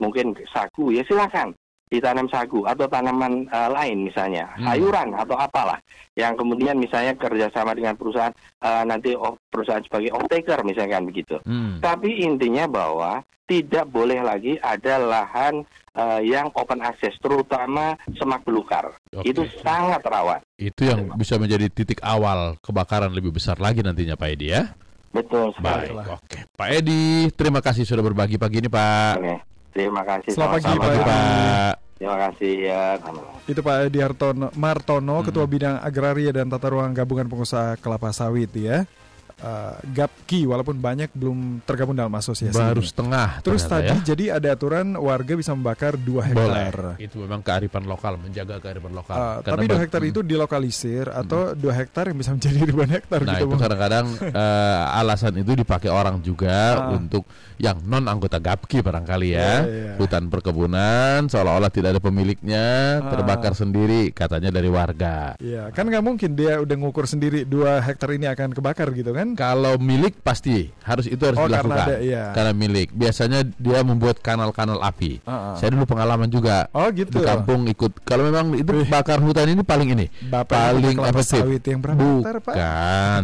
mungkin sagu ya silakan ditanam sagu atau tanaman uh, lain misalnya Hmm. sayuran atau apalah yang kemudian misalnya kerjasama dengan perusahaan uh, nanti oh, perusahaan sebagai off taker misalkan begitu. Hmm. Tapi intinya bahwa tidak boleh lagi ada lahan uh, yang open access, terutama semak belukar. Oke. Itu sangat rawan. Itu yang bisa menjadi titik awal kebakaran lebih besar lagi nantinya Pak Edi ya. Betul sekali. Baik, oke. Pak Edi, terima kasih sudah berbagi pagi ini Pak. Oke. Terima kasih. Selamat pagi, Selamat sama-sama. pagi Pak. Pak. Terima kasih ya. sama-sama. Itu Pak Edi Hartono, Martono, Hmm. Ketua Bidang Agraria dan Tata Ruang Gabungan Pengusaha Kelapa Sawit ya. Uh, Gapki walaupun banyak belum tergabung dalam asosiasi. Baru ini. setengah Terus tadi ya. jadi ada aturan warga bisa membakar 2 hektar. Itu memang kearifan lokal, menjaga kearifan lokal. Uh, Karena tapi 2 ba- hektar Hmm. itu dilokalisir atau 2 hektar yang bisa menjadi ribuan hektar Nah gitu. itu kadang-kadang eh, alasan itu dipakai orang juga Ah. untuk yang non anggota GAPKI barangkali ya, Iya, iya. hutan perkebunan seolah-olah tidak ada pemiliknya, Ah. terbakar sendiri katanya dari warga. Iya, kan nggak mungkin dia udah ngukur sendiri 2 hektar ini akan kebakar gitu kan? Kalau milik pasti harus itu harus Oh, karena dilakukan ada, iya. karena milik. Biasanya dia membuat kanal-kanal api. Ah, ah. Saya dulu pengalaman juga Oh gitu. di kampung ikut. Kalau memang itu Wih. bakar hutan ini paling ini Bapak paling efektif. yang berapa hektar, Pak? Bukan.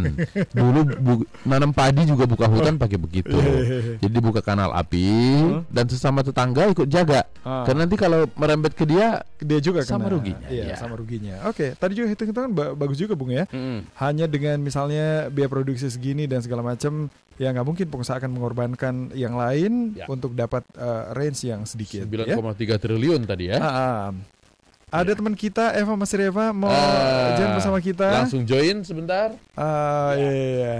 Dulu bu- nanam padi juga buka hutan pakai begitu. Iya. Jadi buka kanal api dan sesama tetangga ikut jaga. Ah. Karena nanti kalau merembet ke dia dia juga Sama kena. ruginya, Iya, iya. sama ruginya. Oke, tadi juga hitung-hitungan ba- bagus juga Bung ya. Mm. Hanya dengan misalnya biaya produksi segini dan segala macam, ya nggak mungkin pengusaha akan mengorbankan yang lain Ya. untuk dapat eh, range yang sedikit. ya. 9,3 triliun tadi ya. Ah, ah. Ada teman kita Eva Mas Eva mau Ah, join bersama kita. Langsung join sebentar. Ah, iya, iya, iya.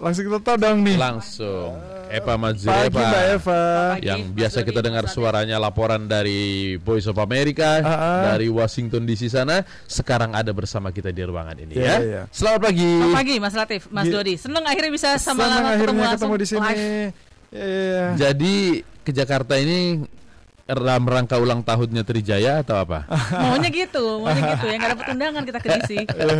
Langsung kita todong nih. Langsung. Eva Pagi Mazureva. Mbak Eva. Pagi, yang Mas biasa Dodi, kita dengar suaranya laporan dari Voice of America Ah, ah. dari Washington DC sana sekarang ada bersama kita di ruangan ini Iya, ya. iya. Selamat pagi. Selamat pagi Mas Latif, Mas Gi- Dodi. Seneng akhirnya bisa sama Senang akhirnya ketemu ketemu, di sini. live. Iya. Jadi ke Jakarta ini dalam rangka ulang tahunnya Trijaya atau apa? Maunya gitu, maunya gitu. Yang nggak dapat undangan kita ke DC.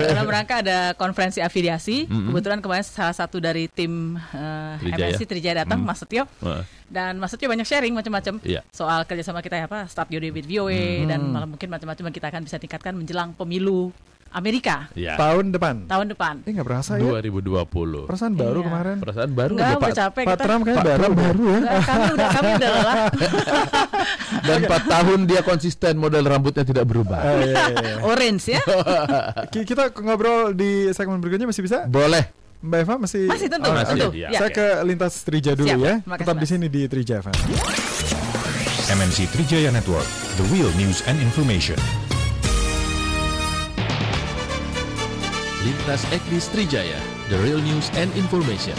Dalam rangka ada konferensi afiliasi. Mm-mm. Kebetulan kemarin salah satu dari tim eh, Trijaya. MNC Trijaya datang, Mm. Mas Setio. Dan Mas Setio banyak sharing macam-macam Iya. soal kerjasama kita ya apa, start your day with VOA dan malah mungkin macam-macam yang kita akan bisa tingkatkan menjelang pemilu Amerika Ya. Tahun depan. tahun depan. Eh nggak berasa ya? 2020. Perasaan baru Iya. kemarin. Perasaan baru udah Pak. capek Pak kita. Trump kayaknya baru. Trump baru ya. Enggak, kami udah kami udah lelah. Dan 4 tahun dia konsisten model rambutnya tidak berubah. Ah, iya, iya, iya. Orange ya. Ki- Kita ngobrol di segmen berikutnya masih bisa? Boleh. Mbak Eva masih? Masih tentu, Oh, Masih, iya. Ya. Saya ke lintas Trija dulu Siap, ya. Tetap di sini di Trija FM. MNC Trijaya Network, the real news and information. Lintas Ekris Trijaya, the real news and information.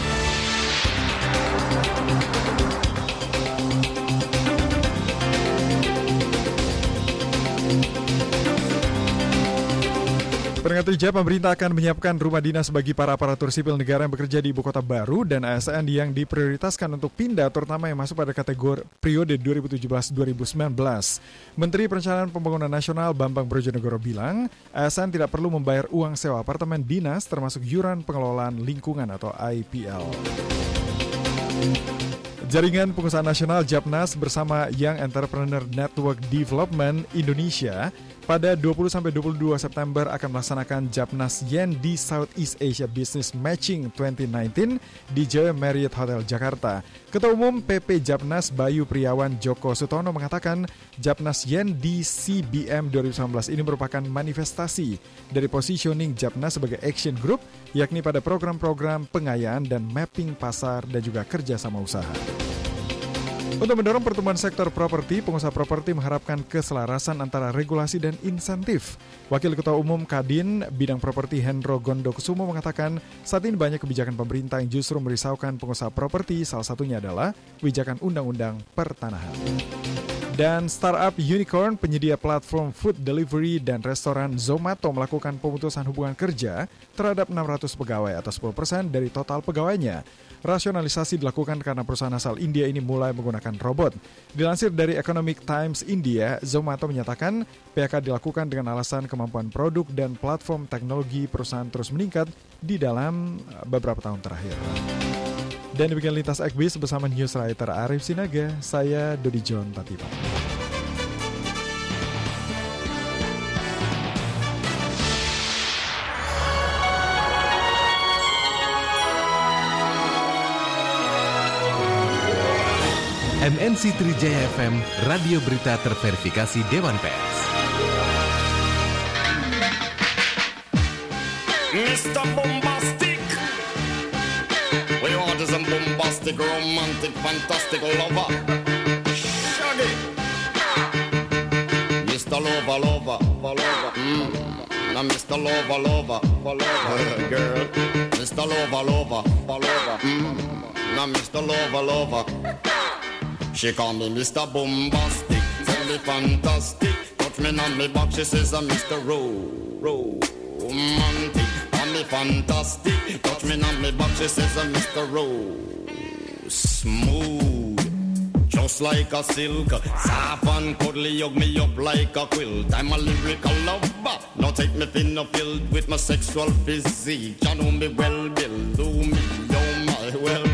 Pendengar Trija, pemerintah akan menyiapkan rumah dinas bagi para aparatur sipil negara yang bekerja di ibu kota baru dan ASN yang diprioritaskan untuk pindah, terutama yang masuk pada kategori periode 2017-2019. Menteri Perencanaan Pembangunan Nasional Bambang Brojonegoro bilang, ASN tidak perlu membayar uang sewa apartemen dinas termasuk yuran pengelolaan lingkungan atau IPL. Jaringan Pengusaha Nasional Japnas bersama Young Entrepreneur Network Development Indonesia pada 20-22 September akan melaksanakan Japnas Yen di Southeast Asia Business Matching 2019 di Jaya Marriott Hotel Jakarta. Ketua Umum PP Japnas Bayu Priawan Joko Sutono mengatakan Japnas Yen di CBM 2019 ini merupakan manifestasi dari positioning Japnas sebagai action group yakni pada program-program pengayaan dan mapping pasar dan juga kerjasama usaha. Untuk mendorong pertumbuhan sektor properti, pengusaha properti mengharapkan keselarasan antara regulasi dan insentif. Wakil Ketua Umum Kadin Bidang Properti Hendro Gondokusumo mengatakan saat ini banyak kebijakan pemerintah yang justru merisaukan pengusaha properti, salah satunya adalah kebijakan undang-undang pertanahan. Dan startup unicorn penyedia platform food delivery dan restoran Zomato melakukan pemutusan hubungan kerja terhadap 600 pegawai atau 10% dari total pegawainya. Rasionalisasi dilakukan karena perusahaan asal India ini mulai menggunakan robot. Dilansir dari Economic Times India, Zomato menyatakan PHK dilakukan dengan alasan kemampuan produk dan platform teknologi perusahaan terus meningkat di dalam eh, beberapa tahun terakhir. Dan demikian lintas ekbis bersama news writer Arif Sinaga. Saya Dodi John Tatipa. MNC Trijaya FM, radio berita terverifikasi Dewan Pers. Mr. Bombastic. We want some bombastic, romantic, fantastic lover. Shaggy. Mr. Lover, lover, lover. Mm. Now, Mr. Lover, lover, lover, girl. Mr. Lover, lover, lover. Mm. Now, Mr. Lover, lover. She call me Mr. Bombastic, tell me fantastic. Touch me on me back, she says I'm Mr. Ro, romantic. Call me fantastic, touch me on me back, she says I'm Mr. Ro, smooth. Just like a silk, soft and cuddly, hug me up like a quilt. I'm a lyrical lover. Now take me thin or filled with my sexual physique. You know me well, Bill. Do me, oh my, well,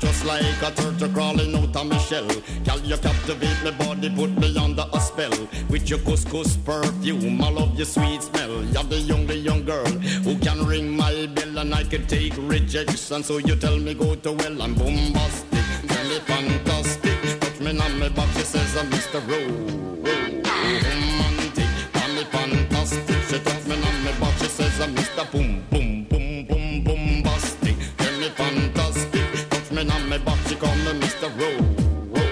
just like a turtle crawling out of my shell. Girl, you captivate my body, put me under a spell. With your couscous perfume, I love your sweet smell. You're the only young girl who can ring my bell, and I can take rejection. So you tell me go to well, I'm bombastic, tell me fantastic. Touch me on my back, she says I'm Mr. Ro- romantic, call me fantastic. She touch me on my back, she says I'm Mr. Boom Boom call me Mr. Ro,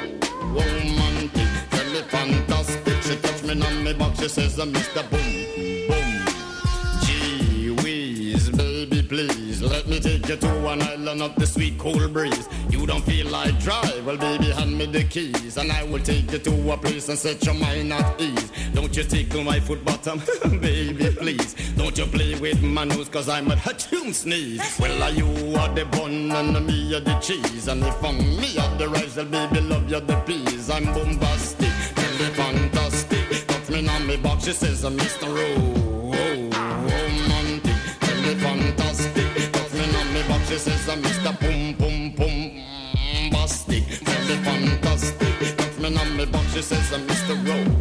Ro romantic, tell me fantastic. She touch me on my back, she says I'm Mr. Boom take you to an island of the sweet cool breeze. You don't feel like drive, well, baby, hand me the keys, and I will take you to a place and set your mind at ease. Don't you tickle my foot bottom, baby, please. Don't you play with my nose, cause I'm a tune sneeze. Well, are you are the bun and me are the cheese, and if I'm me are the rice, well, baby, love you the peas. I'm bombastic, me fantastic. Touch me on me box, she says I'm Mr. Ro- romantic, tell me fantastic. She says I'm Mr. Boom Boom Boom Bastic, me fantastic. Touch me on me box, she says I'm Mr. Ro-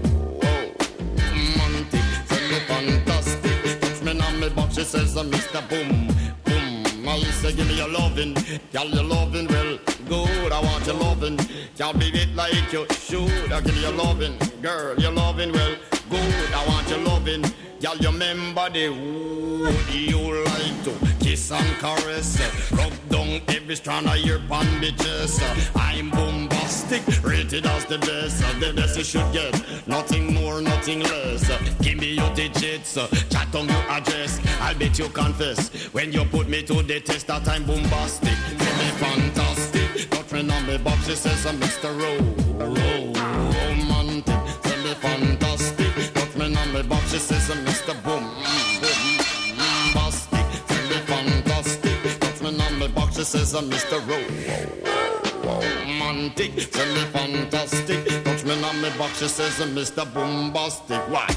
romantic, me fantastic. Touch me on me box, she says uh, I'm Mr. Boom Boom. I say uh, give me your loving, girl, your loving well good. I want your loving, be it like you should. I give you your loving, girl, your loving well good. I want your loving, girl, you remember the wood you like to kiss and caress, rub down every strand of your bandages. Uh, I'm bombastic, rated as the best, uh, the best you should get. Nothing more, nothing less. Uh, give me your digits, chat on your address. I'll bet you confess when you put me to the test that I'm bombastic. Me fantastic. Touch me on me box, she says I'm Mr. Ro, Ro, romantic. Tell me fantastic. Me on me box, she says I'm Mr. Boom, she says I'm Mr. Romantic. Me fantastic. Touch me on me box, she says Mr. Bombastic. Why?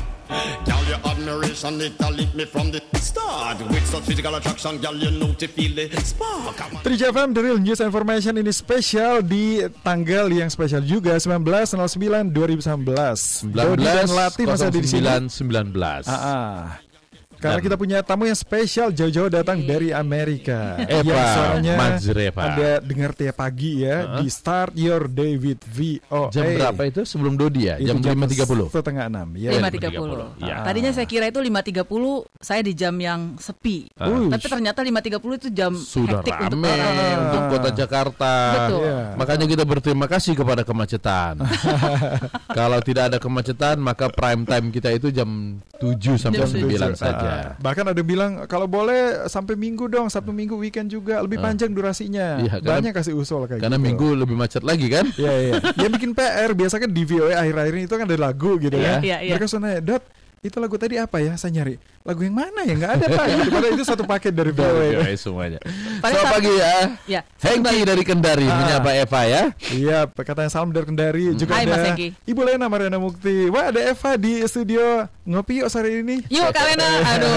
Girl, your admiration, it a lit me from the start. With such physical attraction, girl, you know to feel the spark. Come on. Trija FM The Real News Information ini spesial di tanggal yang spesial juga 19.09 2019. Dodi dan Lati masih ada di sini. 19 19. Ah, ah. Karena Dan- kita punya tamu yang spesial jauh-jauh datang dari Amerika. Eva yang suaranya Mazreva. Anda dengar tiap pagi ya di Start Your Day with VOA. Jam berapa itu sebelum Dodi ya? Itu Jam 5.30. Setengah enam. Ya. 5.30. Iya. Tadinya saya kira itu 5.30 saya di jam yang sepi. Uh. Tapi ternyata 5.30 itu jam Sudah hektik untuk rame orang. untuk kota Jakarta. Betul. Iya. Makanya kita berterima kasih kepada kemacetan. Kalau tidak ada kemacetan, maka prime time kita itu jam 7 sampai Jam 9 tujuh. saja. Ah, Bahkan ada bilang kalau boleh sampai minggu dong, Sabtu minggu weekend juga lebih panjang durasinya. Iya, karena- Banyak kasih usul kayak Karena gitu. minggu lebih macet lagi kan? Iya iya. Yang bikin PR biasa kan di VOA akhir-akhir ini itu kan ada lagu gitu Iya, ya. iya, iya. Mereka suka nanya, "Dot, itu lagu tadi apa ya?" Saya nyari. Lagu yang mana ya nggak ada pak. Padahal itu satu paket dari VOA semuanya. Selamat saat- pagi ya. Ya. Hengki dari Kendari Ah. menyapa Eva ya. Iya, katanya salam dari Kendari. Juga Hai, ada Mas Hengki. Ibu Lena Mariana Mukti. Wah, ada Eva di studio ngopi yuk sore ini. Yuk Kak Lena, aduh,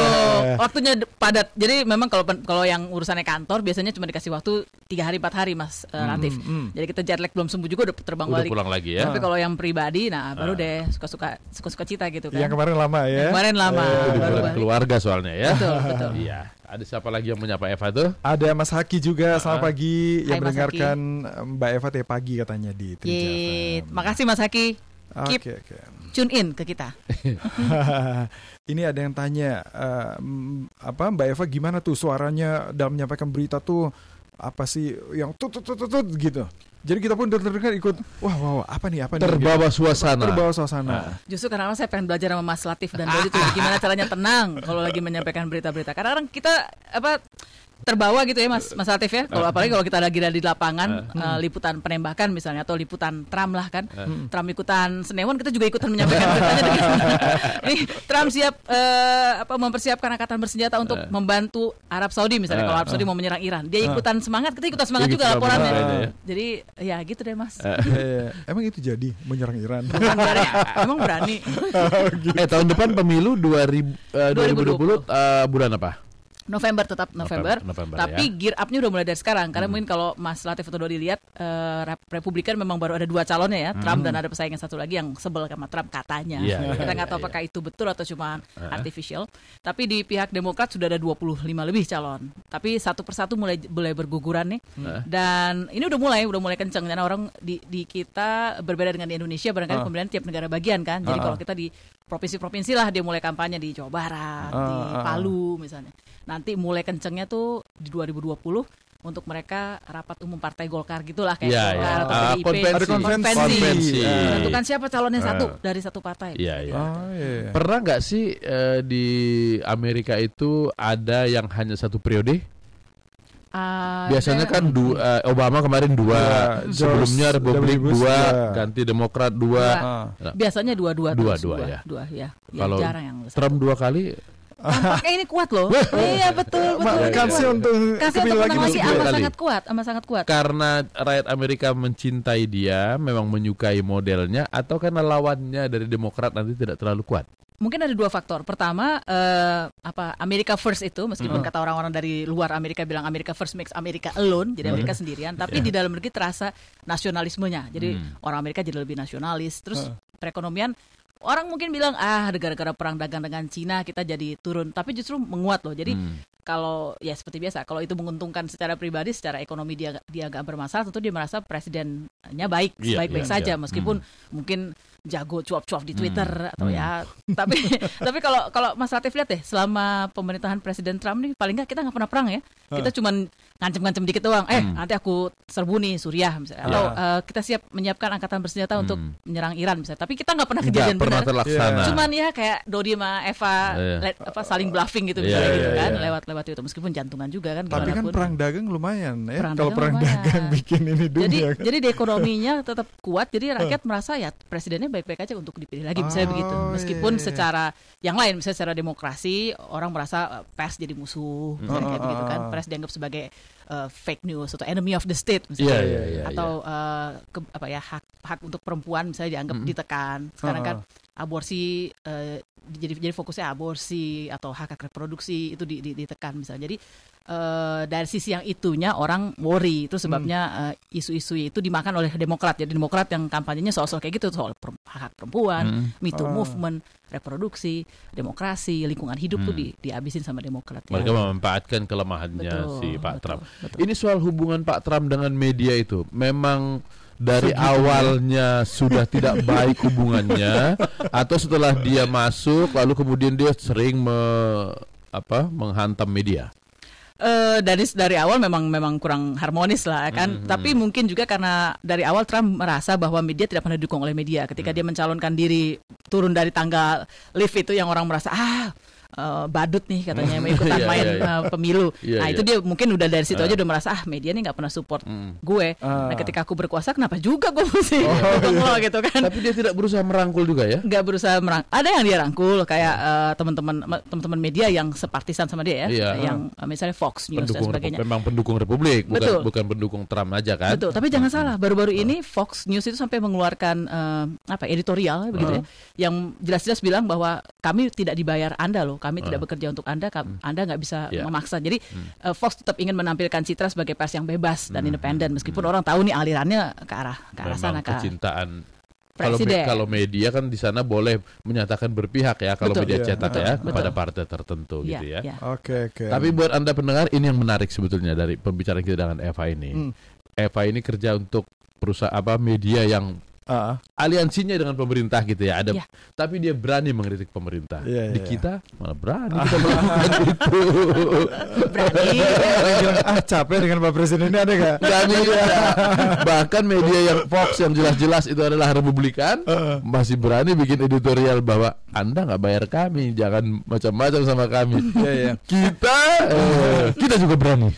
waktunya padat. Jadi memang kalau kalau yang urusannya kantor biasanya cuma dikasih waktu tiga hari empat hari Mas uh, Latif. Jadi kita jet lag belum sembuh juga udah terbang Udah balik. pulang lagi ya. Tapi kalau yang pribadi, nah baru deh suka-suka suka-suka cita gitu kan. Yang kemarin lama ya. Yang kemarin lama. Baru balik. Keluarga soalnya ya. Betul, betul. Iya. Ada siapa lagi yang menyapa Eva tuh? Ada Mas Haki juga. Selamat pagi yang Hai, Mas mendengarkan Mbak Eva teh pagi katanya di Trija Yeay, FM. makasih Mas Haki. Oke, Keep oke. tune in ke kita. Ini ada yang tanya eh, mm, apa Mbak Eva gimana tuh suaranya dalam menyampaikan berita tuh apa sih yang tut tut tut, tut gitu. Jadi kita pun dengar ikut wah wah wah, apa nih apa nih Terbawa gitu. suasana. terbawa suasana. Justru karena saya pengen belajar sama Mas Latif dan Dodi tuh gimana caranya tenang kalau lagi menyampaikan berita-berita. Karena kadang kita apa terbawa gitu ya Mas Mas Latif ya. Kalau apalagi kalau kita lagi ada di lapangan eh, liputan penembakan misalnya atau liputan Trump lah kan. Trump ikutan Senewan kita juga ikutan menyampaikan beritanya. Nih Trump siap eh, apa mempersiapkan angkatan bersenjata untuk membantu Arab Saudi misalnya. Kalau Arab Saudi mau menyerang Iran, dia ikutan semangat, kita ikutan semangat juga laporannya. ya. Jadi ya gitu deh Mas. Eh, emang itu jadi menyerang Iran. Bukan berani, Emang berani. Eh tahun depan pemilu 2000 eh, 2020 2020. eh, bulan apa? November tetap November, November, tapi ya. gear up-nya udah mulai dari sekarang karena mungkin kalau Mas Latif atau Dodi lihat Rep- Republikan memang baru ada dua calonnya ya Trump dan ada pesaing yang satu lagi yang sebel sama Trump katanya. Iya, iya, kita nggak iya, tahu apakah itu betul atau cuma artificial. Tapi di pihak Demokrat sudah ada 25 lebih calon. Tapi satu persatu mulai mulai berguguran nih. Dan ini udah mulai udah mulai kenceng. Dan orang di, di kita berbeda dengan di Indonesia barangkali pemilihan tiap negara bagian kan. Jadi kalau kita di provinsi-provinsi lah dia mulai kampanye di Jawa Barat di Ah, ah. Palu misalnya. Nanti mulai kencengnya tuh di 2020 untuk mereka rapat umum Partai Golkar gitulah kayak Iya, Golkar iya. atau PDIP. konvensi. Ada konvensi. Konvensi. Eh, Menentukan siapa calonnya satu Ah. dari satu partai. Iya, iya. Oh iya. Pernah nggak sih eh, di Amerika itu ada yang hanya satu periode? Ada- Biasanya kan du- eh, Obama kemarin dua, Dua, sebelumnya Republik. Bush dua, dua. ganti Demokrat dua. Dua. Ah. Nah, biasanya dua-dua Dua, terus, dua, ya. Dua ya. Ya, Kalau jarang yang Trump dua kali, Tampaknya ini kuat loh. iya betul betul. ini Kasih untuk Kasih untuk lagi dua amat kali. sangat kuat, amat sangat kuat. karena rakyat Amerika mencintai dia, memang menyukai modelnya, atau karena lawannya dari Demokrat nanti tidak terlalu kuat. Mungkin ada dua faktor. Pertama, eh, apa America First itu meskipun kata orang-orang dari luar Amerika bilang America First makes America alone, jadi Amerika sendirian, tapi di dalam negeri terasa nasionalismenya. Jadi orang Amerika jadi lebih nasionalis. Terus perekonomian orang mungkin bilang ah gara-gara perang dagang dengan Cina kita jadi turun, tapi justru menguat loh. Jadi kalau ya seperti biasa, kalau itu menguntungkan secara pribadi, secara ekonomi dia dia agak bermasalah, tentu dia merasa presidennya baik, Iya, baik-baik iya, saja. Iya. meskipun mungkin jago cuap-cuap di Twitter atau Hmm. ya tapi tapi kalau kalau Mas Latif lihat deh selama pemerintahan Presiden Trump nih paling nggak kita nggak pernah perang ya. Kita cuman ngancem-ngancem dikit doang eh Hmm. nanti aku serbu nih Suriah misalnya atau eh, kita siap menyiapkan angkatan bersenjata untuk menyerang Iran misalnya tapi kita nggak pernah Nggak kejadian pernah benar terlaksana. cuman ya kayak Dodi sama Eva Iya. le- apa saling bluffing gitu Iya, misalnya iya, gitu kan iya. lewat lewat itu meskipun jantungan juga kan Tapi kan pun. perang dagang lumayan ya. Perang Kalau dagang perang lumayan. dagang bikin ini dunia jadi kan. jadi di ekonominya tetap kuat jadi rakyat merasa ya presidennya baik-baik aja untuk dipilih lagi misalnya Oh, begitu iya, meskipun iya, iya. secara yang lain misalnya secara demokrasi orang merasa eh, pers jadi musuh misalnya kayak Oh, begitu kan pers dianggap sebagai eh, fake news atau enemy of the state misalnya iya, iya. atau eh, ke- apa ya hak hak untuk perempuan misalnya dianggap Mm-mm. ditekan sekarang Oh, kan aborsi eh, jadi jadi fokusnya aborsi atau hak hak reproduksi itu di- di- ditekan misalnya jadi eh, dari sisi yang itunya orang worry itu sebabnya eh, isu-isu itu dimakan oleh Demokrat jadi Demokrat yang kampanyenya soal-soal kayak gitu soal per- hak hak perempuan Me Too Oh. movement reproduksi demokrasi lingkungan hidup tuh Hmm. di, dihabisin sama Demokrat ya. Mereka memanfaatkan kelemahannya Betul, si Pak betul, Trump. betul. Ini soal hubungan Pak Trump dengan media itu memang dari awalnya sudah tidak baik hubungannya atau setelah dia masuk lalu kemudian dia sering me- apa menghantam media. Eh, dari dari awal memang memang kurang harmonis lah kan. Tapi mungkin juga karena dari awal Trump merasa bahwa media tidak pernah didukung oleh media. Ketika dia mencalonkan diri turun dari tangga lift itu yang orang merasa ah eh, badut nih katanya mau ikutan Iya, main iya, iya. eh, pemilu. Iya, nah iya. itu dia mungkin udah dari situ aja udah merasa ah media nih nggak pernah support gue. Ah. Nah ketika aku berkuasa kenapa juga gue mesti Oh, iya. lo gitu kan? Tapi dia tidak berusaha merangkul juga ya? nggak berusaha merang ada yang dia rangkul kayak eh, teman-teman teman-teman media yang separtisan sama dia ya Iya. yang eh, misalnya Fox News dan Pendukung sebagainya Repu- memang pendukung Republik, bukan Betul. bukan pendukung Trump aja kan? Betul, tapi jangan salah. Baru-baru ini Fox News itu sampai mengeluarkan eh, apa editorial begitu ya, yang jelas-jelas bilang bahwa kami tidak dibayar Anda loh, kami tidak bekerja untuk Anda, ka- Anda nggak bisa Ya. memaksa. Jadi eh, Fox tetap ingin menampilkan Citra sebagai pers yang bebas dan independen, meskipun orang tahu nih alirannya ke arah ke arah sana Memang ke kecintaan kalau me- kalau media kan di sana boleh menyatakan berpihak ya kalau Betul. media Iya, cetak betul, ya betul. kepada partai tertentu Iya, gitu ya. iya. Oke oke. Tapi buat anda pendengar ini yang menarik sebetulnya dari pembicaraan kita dengan Eva ini. Hmm. Eva ini kerja untuk perusahaan apa media yang Ah, aliansinya dengan pemerintah gitu ya. Ada Iya. tapi dia berani mengkritik pemerintah. Iya, Di iya. kita malah berani kita melakukan itu. berani. ah capek dengan Pak Presiden ini ada gak? Nggak bisa. Bahkan media yang Fox yang jelas-jelas itu adalah Republikan masih berani bikin editorial bahwa Anda nggak bayar kami, jangan macam-macam sama kami. Iya iya. Kita eh, kita juga berani.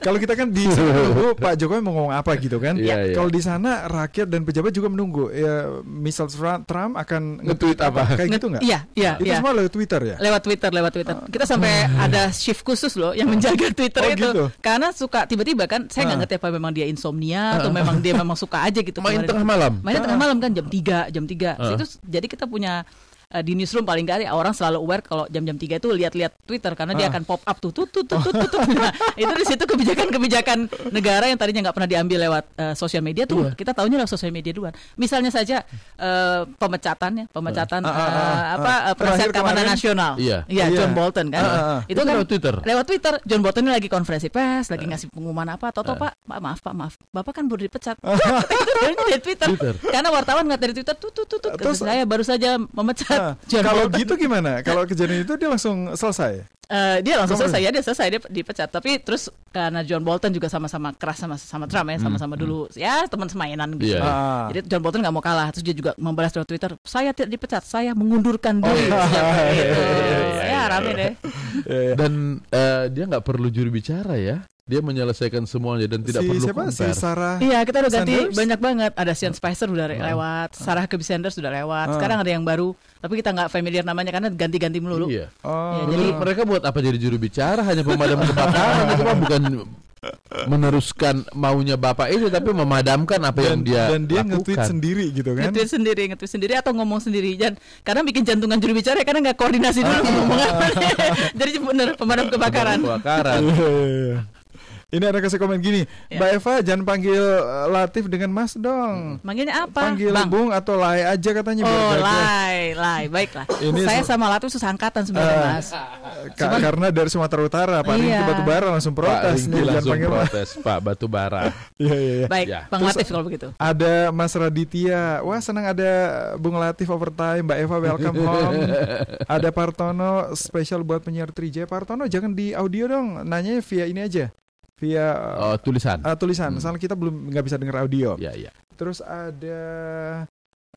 Kalau kita kan di menunggu Pak Jokowi mau ngomong apa gitu kan. Iya, iya. Kalau di sana rakyat dan pejabat juga menunggu. Ya, misal Trump akan Nge-tweet apa? Kayak gitu nggak? Iya, iya, Itu iya. semua lewat Twitter ya. Lewat Twitter, lewat Twitter. Kita sampai ada shift khusus loh yang menjaga Twitter Oh, itu. gitu? Karena suka tiba-tiba kan saya nggak Ah. ngerti apa memang dia insomnia atau memang dia memang suka aja gitu. Main kemarin. tengah malam. Mainnya tengah malam kan jam 3, jam 3. Ah. Itu jadi kita punya eh, di newsroom paling nggak ada orang selalu aware kalau jam-jam 3 itu lihat-lihat Twitter karena dia Ah. akan pop up tuh tut tut tut tut tut. tut. Nah, itu di situ kebijakan-kebijakan negara yang tadinya nggak pernah diambil lewat eh, sosial media tuh kita tahunya lewat sosial media duluan. Misalnya saja eh, pemecatan ya, pemecatan Ah, ah, ah, eh, ah. apa eh, Terakhir penasihat keamanan nasional. Iya. Iya, Iya. John Bolton kan. Ah, ah, ah. Itu lewat Twitter? Lewat Twitter, John Bolton ini lagi konferensi pers, lagi ngasih pengumuman apa. Toto Pak, maaf Pak, maaf. Bapak kan baru dipecat. Itu dari Twitter. Twitter. Karena wartawan nggak dari Twitter, tuh tuh tuh tuh. Terus- saya baru saja memecat John kalau Bolton. gitu gimana? Kalau kejadian itu dia langsung selesai. Eh, dia langsung Kamu- selesai ya, dia selesai dia dipecat. Tapi terus karena John Bolton juga sama-sama keras sama sama Trump ya, sama-sama dulu ya teman semainan gitu. Iya. Ah. Jadi John Bolton nggak mau kalah, terus dia juga membalas lewat Twitter, saya tidak dipecat, saya mengundurkan diri. iya. Gitu. iya, Ya iya. rame deh. Eh, Dan eh, dia nggak perlu juru bicara ya. Dia menyelesaikan semuanya dan tidak si perlu siapa? Si. Sarah. Iya kita udah ganti Sanders? banyak banget. Ada Sean Spicer udah re- lewat, Sarah Kirby Sanders sudah lewat. Ah. Sekarang ada yang baru, tapi kita nggak familiar namanya karena ganti-ganti melulu. Iya. Oh, Ya, jadi- mereka buat apa jadi juru bicara hanya pemadam kebakaran itu mah bukan meneruskan maunya bapak itu tapi memadamkan apa yang dan, dia dan dia nge-tweet sendiri gitu kan. Nge-tweet sendiri, nge-tweet sendiri atau ngomong sendiri. Dan kadang bikin jantungan juru bicara karena nggak koordinasi dulu ngomong apa. Jadi bener pemadam kebakaran. Kebakaran. Ini ada kasih komen gini, Ya. Mbak Eva jangan panggil uh, Latif dengan Mas dong. Manggilnya apa? Panggil Bang. Bung atau Lai aja katanya biar Oh, lai, lai, baiklah. Ini Saya sama Latif susah angkatan sebenarnya, Eh, Mas. Ka- karena dari Sumatera Utara, Pak Ringki Iya. Batubara langsung Pak protes Ringki jangan langsung panggil Mas. protes Pak Batubara. Iya iya iya. Baik, Ya. Bang Terus- Latif kalau begitu. Ada Mas Raditya, wah senang ada Bung Latif overtime, Mbak Eva welcome home. ada Partono spesial buat penyiar Trijaya. Partono jangan di audio dong, nanya via ini aja, via Oh, tulisan. uh, tulisan. Hmm. Soalnya kita belum nggak bisa dengar audio. Ya, ya. Terus ada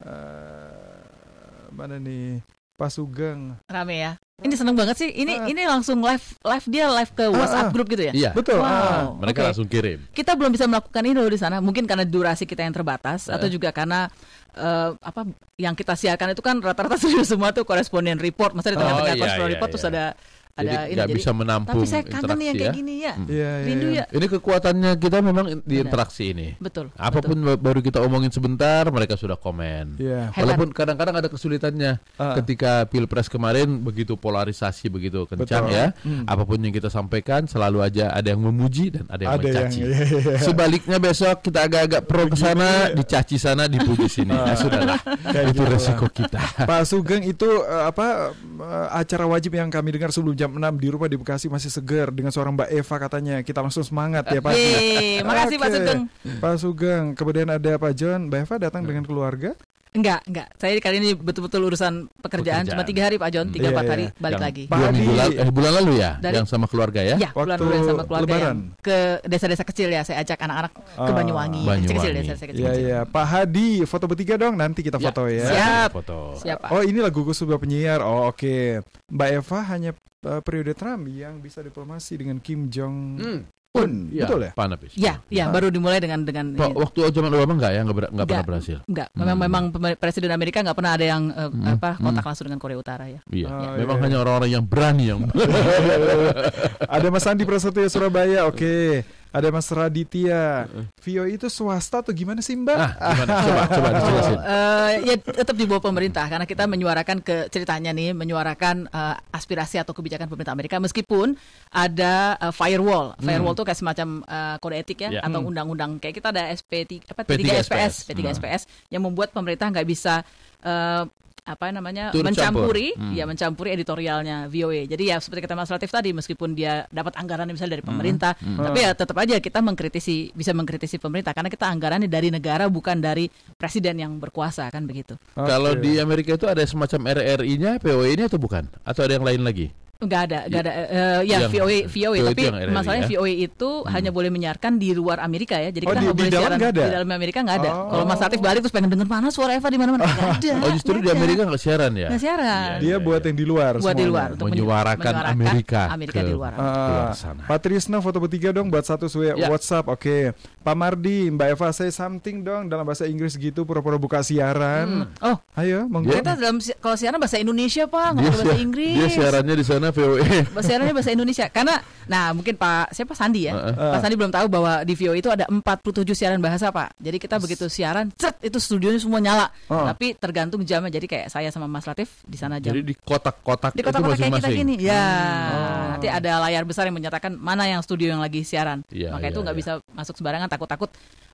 uh, mana nih Pak Sugeng. Rame ya. Ini seneng banget sih. Ini Ah. ini langsung live live dia live ke WhatsApp ah. grup gitu ya. Iya. Betul. Wow. ah. Mereka Oke. langsung kirim. Kita belum bisa melakukan ini loh di sana. Mungkin karena durasi kita yang terbatas atau juga karena eh, apa yang kita siarkan itu kan rata-rata sudah semua tuh koresponden report. Masa di tengah-tengah Oh, iya, koresponden iya, report terus iya. ada ada Jadi nggak bisa menampung Tapi saya kangen yang interaksi kayak ya. gini ya. Iya, iya, Rindu iya. ya. Ini kekuatannya kita memang di Benar. interaksi ini. Betul. Apa pun baru kita omongin sebentar, mereka sudah komen. Iya. Hebat. Walaupun kadang-kadang ada kesulitannya Ah. ketika pilpres kemarin begitu polarisasi begitu kencang Betul. ya. Hmm. Apa pun yang kita sampaikan selalu aja ada yang memuji dan ada yang Ada yang mencaci. iya, iya. Sebaliknya besok kita agak-agak pro ke sana, dicaci sana, dipuji sini. Nah, sudahlah. Kayak Itu gitu lah. resiko kita. Pak Sugeng itu eh, apa eh, acara wajib yang kami dengar sebelum jam 6 di rumah di Bekasi masih segar dengan seorang Mbak Eva katanya. Kita langsung semangat ya Pak. Yeay, makasih Pak. Sugeng. Pak Sugeng, kemudian ada Pak John. Mbak Eva datang dengan keluarga. Enggak, enggak. Saya kali ini betul-betul urusan pekerjaan. Pekerjaan. Cuma tiga hari Pak John, tiga Iya, empat iya. hari balik Yang lagi. Pak Dua lalu, eh, bulan lalu ya, Dari- yang sama keluarga ya. Ya, Waktu bulan-bulan sama keluarga Lebaran. yang ke desa-desa kecil ya. Saya ajak anak-anak ke Oh, Banyuwangi. Banyuwangi. Kecil-kecil desa-desa kecil. Iya iya. Pak Hadi, foto bertiga dong. Nanti kita Ya, foto ya. Siap. Foto. Siapa? Oh ini lagu sebuah penyiar. Oh oke. Mbak Eva hanya eh, periode Trump yang bisa diplomasi dengan Kim Jong Hmm. Un, Iya, betul ya? Panapis. Ya, ya baru dimulai dengan dengan Pak, waktu zaman Obama enggak ya enggak, ber- enggak pernah Nggak. berhasil. Enggak, memang Hmm. memang pemer- presiden Amerika nggak pernah ada yang eh, Hmm. apa kontak Hmm. langsung dengan Korea Utara ya. Iya. Oh, Memang iya. hanya orang-orang yang berani yang Ada Mas Andi Prasetyo Surabaya, oke. Ada Mas Raditya. VO itu swasta atau gimana sih Mbak? Ah, gimana? Coba coba dijelasin. Eh, ya tetap di bawah pemerintah karena kita menyuarakan ke ceritanya nih menyuarakan eh, aspirasi atau kebijakan pemerintah Amerika meskipun ada eh, firewall firewall itu kayak semacam eh, kode etik ya Ya. atau undang-undang kayak kita ada SP apa P3 P3 SPS SPS. P3 Hmm. SPS yang membuat pemerintah nggak bisa eh, apa namanya Turut mencampuri campur. Hmm. ya mencampuri editorialnya VOA jadi ya seperti kata Mas Latif tadi meskipun dia dapat anggaran misalnya dari pemerintah tapi ya tetap aja kita mengkritisi bisa mengkritisi pemerintah karena kita anggarannya dari negara bukan dari presiden yang berkuasa kan begitu Kalau Oke. di Amerika itu ada semacam RRI-nya, POE-nya atau bukan? Atau ada yang lain lagi? Enggak ada, enggak ada. eh, ya Yang- VOA, VOA, itu tapi yang RRI masalahnya ya? VOA itu hanya boleh menyiarkan di luar Amerika ya. Jadi Oh, kita di- nggak di boleh dalam siaran ada? di dalam Amerika nggak ada. Oh. Kalau Mas Latif balik terus pengen denger mana suara Eva di mana-mana ada. Oh justru di. Amerika nggak siaran ya? Nggak siaran. Dia buat yang di luar Buat di semuanya. luar untuk menyu- Menyuarakan Amerika Amerika ke- di luar. Ah, sana. Pak Trisno foto bertiga dong buat satu Ya. WhatsApp. Oke. Pak Mardi, Mbak Eva say something dong dalam bahasa Inggris gitu pura-pura buka siaran. Oh, Ayo, monggo. kita dalam kalau siaran bahasa Indonesia Pak, nggak pakai bahasa Inggris. dia siarannya di sana E. VOE. Bahasa siarannya bahasa Indonesia. Karena nah mungkin Pak siapa? Sandi ya? Heeh. Pak Sandi belum tahu bahwa di VO itu ada 47 siaran bahasa Pak. Jadi kita begitu siaran cet itu studionya semua nyala. Oh. tapi tergantung jamnya. Jadi kayak saya sama Mas Latif di sana jam. Jadi di kotak-kotak di itu kota-kota kayak kita gini. Ya. Oh. nanti ada layar besar yang menyatakan mana yang studio yang lagi siaran. Iya, maka iya, itu nggak iya. bisa masuk sembarangan. Takut-takut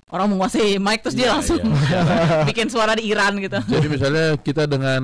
orang menguasai mic terus dia Iya, langsung iya. bikin suara di Iran gitu. Jadi misalnya kita dengan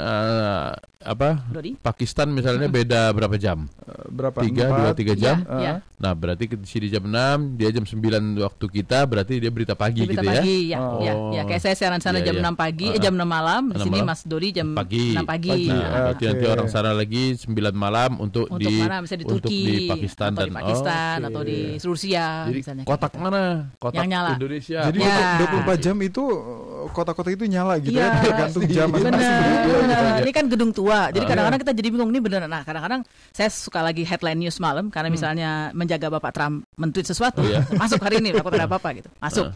eh, apa? Dodi Pakistan misalnya beda berapa jam? Eh, Berapa? Tiga, dua, tiga jam. Iya. Nah berarti di sini jam 6, dia jam 9 waktu kita, berarti dia berita pagi berita gitu pagi, ya? ya, Oh. ya, ya, kayak saya siaran sana Iya, jam iya. 6 pagi, eh, Uh-uh. jam 6 malam, di 6 sini malam. Mas Dodi jam Pagi. 6 pagi. Pagi. Nah, berarti nanti orang sana lagi 9 malam untuk, untuk di di untuk Turki di Pakistan atau dan di Pakistan oh, atau di Rusia Jadi misalnya kotak gitu. mana? Kotak Yang nyala. Indonesia. Jadi Ya. 24 jam itu eh, kota-kota itu nyala gitu Iya, ya, tergantung jam Benar. masing-masing. Ini kan gedung tua. Jadi Ah. kadang-kadang kita jadi bingung ini beneran. Nah, kadang-kadang saya suka lagi headline news malam karena misalnya menjaga Bapak Trump men-tweet sesuatu, Hmm. Iya. masuk hari ini takut ada apa-apa gitu. Masuk.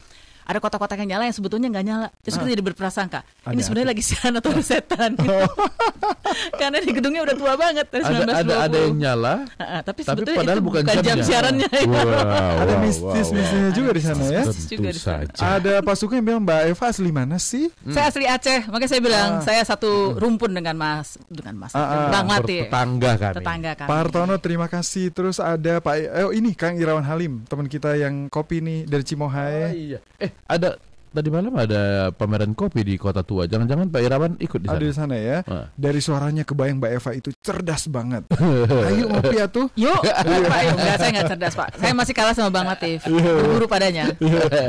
Ada kotak-kotak yang nyala yang sebetulnya nggak nyala. Terus kita jadi berprasangka, ini Ada sebenarnya lagi siaran atau ada setan gitu. karena di gedungnya udah tua banget dari ada 1920. ada ada yang nyala, Ah, tapi tapi sebetulnya padahal itu bukan, jam jamnya. siarannya. Wow, Ada wow, mistis-mistisnya wow. juga di sana ya. Juga di sana. Ada Pak Suka yang bilang Mbak Eva asli mana sih? Saya asli Aceh, makanya saya bilang Ah. saya satu rumpun dengan Mas dengan Mas Ah, ah. Bang Latif. Tetangga kami. Tetangga kami. Pak Hartono terima kasih. Terus ada Pak eh, oh ini Kang Irawan Halim, teman kita yang kopi nih dari Oh, Cimohai. iya. Eh, ada tadi malam ada pameran kopi di Kota Tua. Jangan-jangan Pak Irawan ikut di sana. Ada di sana ya. Ah. Dari suaranya kebayang Mbak Eva itu cerdas banget. Ayo ngopi atuh. Yuk, Pak, yuk. Enggak, saya nggak cerdas, Pak. Saya masih kalah sama Bang Latif. Berburu padanya.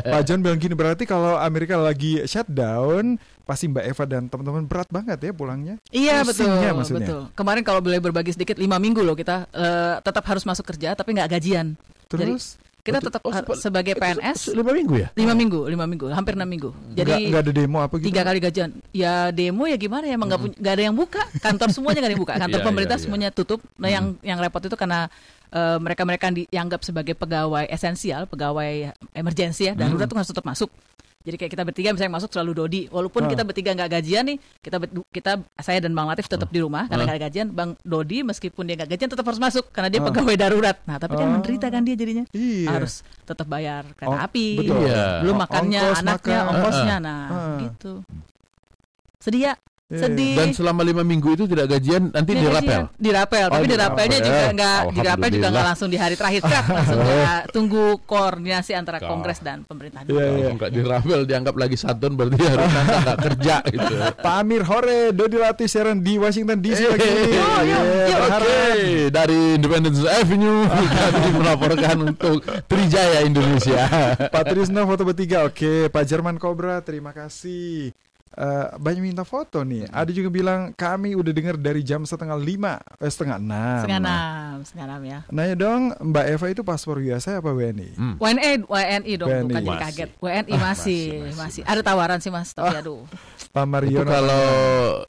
Pak John bilang gini berarti kalau Amerika lagi shutdown pasti Mbak Eva dan teman-teman berat banget ya pulangnya. Iya betul, maksudnya. betul. Kemarin kalau boleh berbagi sedikit lima minggu loh kita eh, tetap harus masuk kerja tapi nggak gajian. Jadi Terus kita tetap oh, sebagai PNS lima minggu ya? lima minggu, lima minggu, hampir enam minggu. Jadi nggak ada demo apa gitu. tiga kali gajian. Ya demo ya gimana ya? Emang nggak punya- nggak ada yang buka. Kantor semuanya nggak ada yang buka. Kantor Iya, pemerintah iya, iya. semuanya tutup. Nah yang yang repot itu karena eh, mereka-mereka yang dianggap sebagai pegawai esensial, pegawai emergensi ya, darurat tuh harus tetap masuk. Jadi kayak kita bertiga misalnya masuk selalu Dodi, walaupun Ah. kita bertiga nggak gajian nih, kita kita saya dan Bang Latif tetap di rumah karena Ah. nggak gajian. Bang Dodi meskipun dia nggak gajian tetap harus masuk karena dia Ah. pegawai darurat. Nah tapi kan Ah. menderita kan dia jadinya Iya. harus tetap bayar kereta Oh, api, betul. Iya. belum makannya, ongkos anaknya, makan. ongkosnya, Ah, nah ah. gitu. Sedih Iya, sedih. Dan selama lima minggu itu tidak gajian, nanti Ini dirapel. gajian. Dirapel, tapi Oh, dirapelnya dirapel. juga nggak dirapel juga nggak langsung di hari terakhir, Kak. langsung ya, tunggu koordinasi antara Kau. Kongres dan pemerintah. Iya, iya. Kalau nggak dirapel dianggap lagi santun berarti harus nggak kerja gitu. Pak Amir Hore, Dodi Latif siaran di Washington DC lagi. Iya. Oke, dari Independence Avenue kami melaporkan untuk Trijaya Indonesia. Pak Trisno foto bertiga. Oke, Pak Jerman Cobra, terima kasih. Eh, banyak minta foto nih. Ada juga bilang kami udah dengar dari jam setengah lima, eh, setengah enam. Setengah enam, setengah enam ya. Nanya dong, Mbak Eva itu paspor USA apa WNI? Hmm. WNI, WNI dong, WNI. bukan jadi Masih. kaget. WNI masih, masih, masih, masih. Ada tawaran sih mas, tapi aduh. Pak Itu Mariono. kalau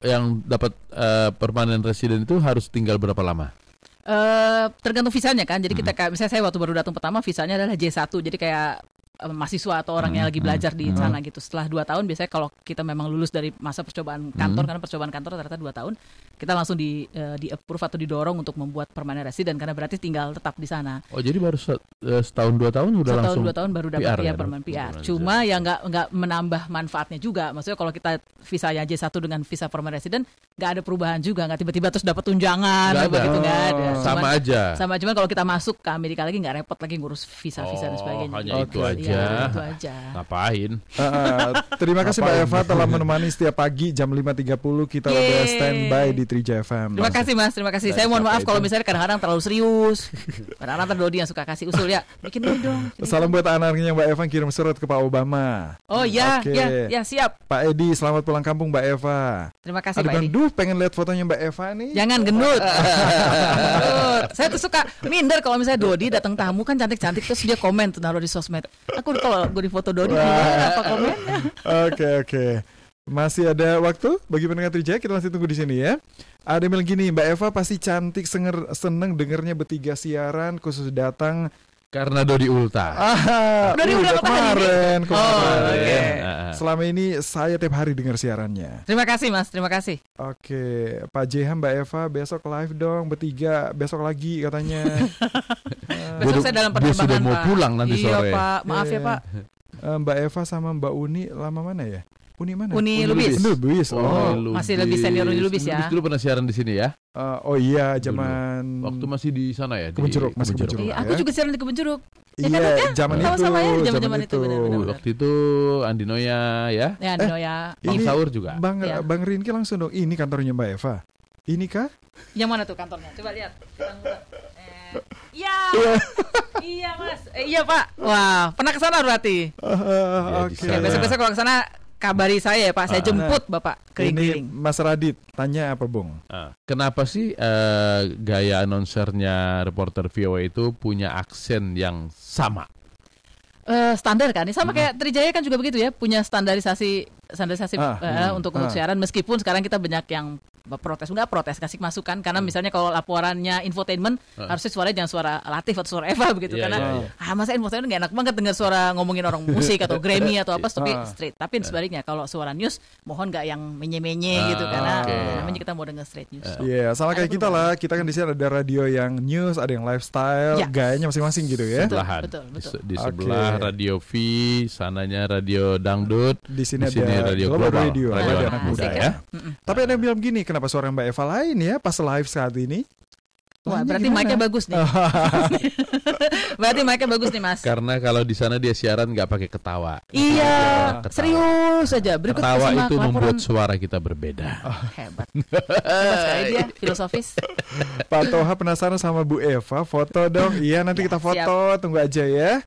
yang dapat eh, permanen residen itu harus tinggal berapa lama? Eh, tergantung visanya kan. Jadi kita kayak misalnya saya waktu baru datang pertama visanya adalah J1. Jadi kayak eh, mahasiswa atau orang yang lagi belajar di sana gitu. Setelah dua tahun biasanya kalau kita memang lulus dari masa percobaan kantor karena percobaan kantor ternyata dua tahun, kita langsung di eh, di approve atau didorong untuk membuat permanent resident karena berarti tinggal tetap di sana. Oh jadi baru eh, setahun dua tahun udah Setahun langsung dua tahun baru dapat PR ya ya, permanent PR. Cuma ya nggak nggak menambah manfaatnya juga. Maksudnya kalau kita visanya J1 dengan visa permanent resident nggak ada perubahan juga, nggak tiba-tiba terus dapat tunjangan Nggak apa ada. gitu nggak ada. Oh, sama Cuman- aja. Sama cuman kalau kita masuk ke Amerika lagi nggak repot lagi ngurus visa-visa dan Oh, sebagainya. hanya Gitu. itu Iya, aja. itu aja. Ngapain? Uh, uh, terima kasih Mbak Eva telah menemani setiap pagi jam 5.30 kita udah standby di Trija FM. Terima kasih Mas, terima kasih. Saya mohon maaf kalau misalnya kadang-kadang terlalu serius. Kadang-kadang ada Dodi yang suka kasih usul ya. Bikin dulu dong. Salam buat anaknya Mbak Eva kirim surat ke Pak Obama. Oh ya, Oke. ya, ya siap. Pak Edi, selamat pulang kampung Mbak Eva. Terima kasih Pak Edi. duh pengen lihat fotonya Mbak Eva nih. Jangan gendut. Gendut. Saya tuh suka minder kalau misalnya Dodi datang tamu kan cantik-cantik terus dia komen tuh naruh di sosmed. Aku kalau gue di foto Dodi apa komennya? Oke oke. Masih ada waktu bagi pendengar Trijaya kita masih tunggu di sini ya. Ada yang bilang gini, Mbak Eva pasti cantik senger, seneng dengernya bertiga siaran khusus datang Karena Dodi Ulta. ah, Udah di- udah kata hari ini? kemarin, Oh, kemarin. oke. Ah, Selama ini saya tiap hari dengar siarannya. Terima kasih Mas, terima kasih. Oke, Pak JH Mbak Eva besok live dong bertiga, besok lagi katanya. Besok Dia- saya dalam dia perkembangan sudah mau Pak. pulang nanti iya, sore. Pak, maaf ya Iya. Pak. Eh, Mbak Eva sama Mbak Uni lama mana ya? Uni mana? Uni Lubis. Uni Lubis. Oh, Oh, Uni masih lebih senior Uni Lubis ya. Dulu pernah siaran di sini ya. eh, oh iya, zaman Waktu masih di sana ya. di Kebun Jeruk, masih Kebun Jeruk. Iya, aku ya. juga siaran di Kebun Jeruk. Ya kan, Iya, Dok, ya? zaman itu. Sama-sama ya, zaman zaman-zaman itu, benar-benar. Oh, Waktu itu Andi Noya ya. Ya, Nino ya. Bang Ini- Saur juga. Bang Iya. Bang Rinki langsung dong. Ini kantornya Mbak Eva. Ini kah? Yang mana tuh kantornya? Coba lihat. Eh, Iya. iya, Mas. Eh, iya, Pak. Wah, pernah ke sana berarti. Ya, di Oke. Ya, sana. besok-besok kalau ke sana kabari saya ya, Pak. Saya Ah. jemput Bapak Ini keliling-keliling. Mas Radit tanya apa, Bung? Ah, Kenapa sih eh, gaya announcernya reporter VOA itu punya aksen yang sama? Eh, standar kan? Ini sama kayak Trijaya kan juga begitu ya, punya standarisasi standarisasi Ah, eh, hmm, untuk untuk ah. siaran meskipun sekarang kita banyak yang protes enggak protes kasih masukan karena Hmm. misalnya kalau laporannya infotainment harusnya suaranya jangan suara Latif atau suara Eva begitu Iya, karena iya, iya. ah masa infotainment nggak enak banget dengar suara ngomongin orang musik atau Grammy atau apa tapi Ah. straight tapi sebaliknya kalau suara news mohon nggak yang menye-menye Ah, gitu karena oke. namanya kita mau dengar straight news Iya, sama Ada kayak kita lah. Kita kan di sini ada radio yang news, ada yang lifestyle, Ya. gayanya masing-masing gitu ya. Betul, Sebelahan. betul, Di betul. se- Di, sebelah radio V, sananya radio dangdut, Di sini ada radio Global global, Radio, radio radio anak muda ya. Mm-mm. Tapi ada yang bilang gini, kenapa suara Mbak Eva lain ya pas live saat ini? Wah, berarti mic-nya bagus nih. berarti mic-nya bagus nih, Mas. Karena kalau di sana dia siaran nggak pakai ketawa. Iya, Ketawa. serius saja. Berikut Ketawa itu laporan. membuat suara kita berbeda. hebat. Hebat sekali dia, filosofis. Pak Toha penasaran sama Bu Eva, foto dong. Iya, nanti kita foto, tunggu aja ya.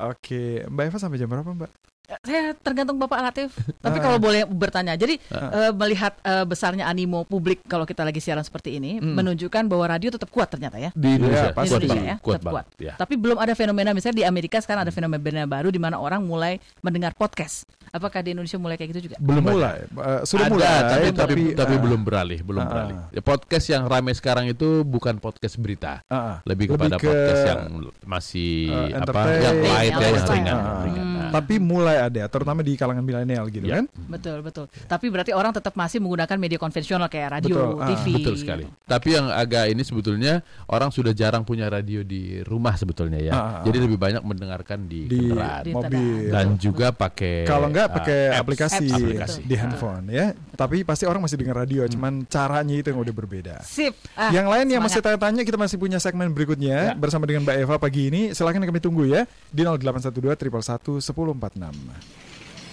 Oke, Mbak Eva sampai jam berapa, Mbak? Saya tergantung Bapak Latif. Tapi Ah. kalau boleh bertanya, jadi eh, melihat eh, besarnya animo publik kalau kita lagi siaran seperti ini, Hmm. menunjukkan bahwa radio tetap kuat ternyata ya. Di Indonesia, Iya, Di pasti. kuat Indonesia ya, kuat tetap banget. Ya. Tapi belum ada fenomena misalnya di Amerika sekarang ada fenomena baru di mana orang mulai mendengar podcast. Apakah di Indonesia mulai kayak gitu juga? Belum mulai, Eh, sudah Ada, mulai, tapi, tapi, tapi ah, belum beralih, belum Ah, beralih. Ya, podcast yang ramai sekarang itu bukan podcast berita, ah. lebih Lebih kepada ke, podcast yang masih eh, apa, yang light ya, yang ringan, ah. ringan. Nah, Tapi mulai ada, terutama di kalangan milenial gitu Ya. kan? Betul, betul. Tapi berarti orang tetap masih menggunakan media konvensional kayak radio, Betul, ah, TV. Betul sekali. Tapi yang agak ini sebetulnya orang sudah jarang punya radio di rumah sebetulnya ya. Ah, ah, ah. Jadi lebih banyak mendengarkan di, Di kendaraan Di mobil. dan juga pakai Kalau enggak ah, pakai apps. aplikasi, Apps, aplikasi. di handphone ya. Tapi pasti orang masih dengar radio, cuman caranya itu yang udah berbeda. Sip. Ah, yang lain yang semangat. masih tanya-tanya kita masih punya segmen berikutnya Ya. bersama dengan Mbak Eva pagi ini. Silakan kami tunggu ya di 0812 111 1046.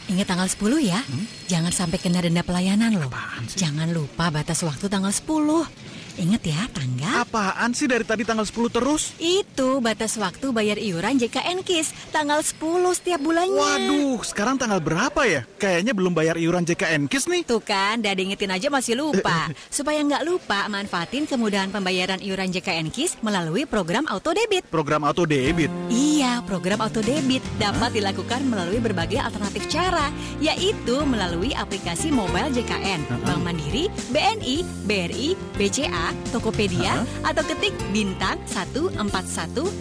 Ingat tanggal 10 ya. Jangan sampai kena denda pelayanan loh. Jangan lupa batas waktu tanggal 10. Ingat ya tanggal. Apaan sih dari tadi tanggal 10 terus? Itu batas waktu bayar iuran JKN KIS tanggal 10 setiap bulannya. Waduh, sekarang tanggal berapa ya? Kayaknya belum bayar iuran JKN KIS nih. Tuh kan, udah diingetin aja masih lupa. Supaya nggak lupa, manfaatin kemudahan pembayaran iuran JKN KIS melalui program auto debit. Program auto debit. Iya, program auto debit dapat dilakukan melalui berbagai alternatif cara. cara, yaitu melalui aplikasi mobile JKN, Bank Mandiri, BNI, BRI, BCA, Tokopedia, atau ketik bintang 141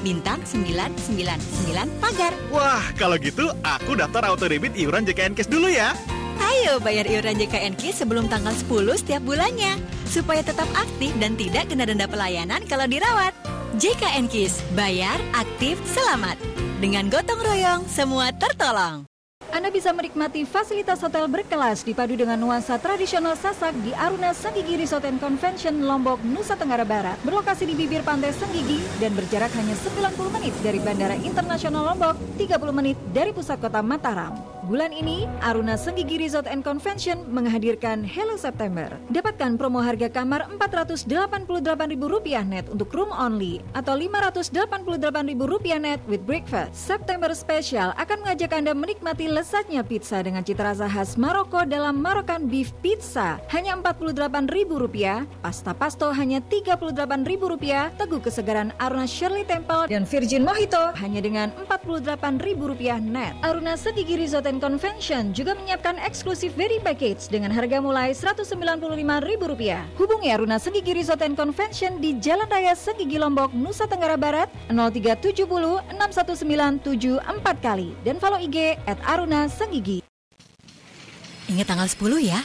bintang 999 pagar. Wah, kalau gitu aku daftar auto debit iuran JKN Cash dulu ya. Ayo bayar iuran JKNK sebelum tanggal 10 setiap bulannya supaya tetap aktif dan tidak kena denda pelayanan kalau dirawat. JKN Kis, bayar, aktif, selamat. Dengan gotong royong, semua tertolong. Anda bisa menikmati fasilitas hotel berkelas dipadu dengan nuansa tradisional Sasak di Aruna Senggigi Resort and Convention Lombok, Nusa Tenggara Barat. Berlokasi di bibir pantai Senggigi dan berjarak hanya 90 menit dari Bandara Internasional Lombok, 30 menit dari pusat kota Mataram. Bulan ini, Aruna Senggigi Resort and Convention menghadirkan Hello September. Dapatkan promo harga kamar Rp488.000 net untuk room only atau Rp588.000 net with breakfast. September Special akan mengajak Anda menikmati lezatnya pizza dengan cita rasa khas Maroko dalam Marokan Beef Pizza hanya Rp48.000, pasta pasto hanya Rp38.000, teguh kesegaran Aruna Shirley Temple dan Virgin Mojito hanya dengan Rp48.000 net. Aruna Senggigi Resort and Convention juga menyiapkan eksklusif very package dengan harga mulai Rp195.000. Hubungi Aruna Senggigi Resort and Convention di Jalan Raya Senggigi Lombok, Nusa Tenggara Barat 0370 619 74 kali dan follow IG at Aruna Senggigi. Ingat tanggal 10 ya.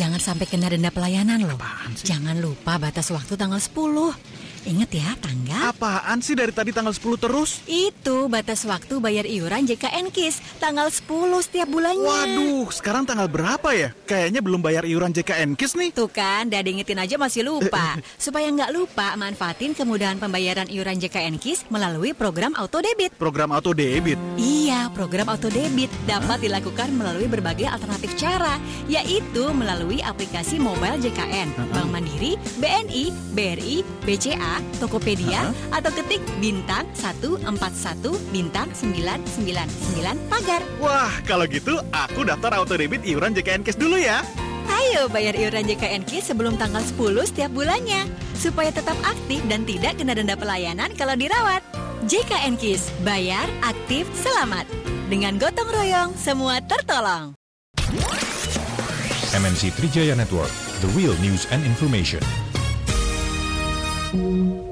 Jangan sampai kena denda pelayanan loh. Jangan lupa batas waktu tanggal 10. Ingat ya, tangga. Apaan sih dari tadi tanggal 10 terus? Itu batas waktu bayar iuran JKN KIS tanggal 10 setiap bulannya. Waduh, sekarang tanggal berapa ya? Kayaknya belum bayar iuran JKN KIS nih. Tuh kan, Dade ingetin aja masih lupa. Supaya nggak lupa, manfaatin kemudahan pembayaran iuran JKN KIS melalui program auto debit. Program auto debit. Iya, program auto debit dapat dilakukan melalui berbagai alternatif cara, yaitu melalui aplikasi mobile JKN, Bank Mandiri, BNI, BRI, BCA, Tokopedia, atau ketik bintang 141 bintang 999 pagar. Wah, kalau gitu aku daftar auto debit iuran JKN Cash dulu ya. Ayo bayar iuran JKN KIS sebelum tanggal 10 setiap bulannya supaya tetap aktif dan tidak kena denda pelayanan kalau dirawat. JKN KIS, bayar, aktif, selamat. Dengan gotong royong, semua tertolong. MNC Trijaya Network, the real news and information. Música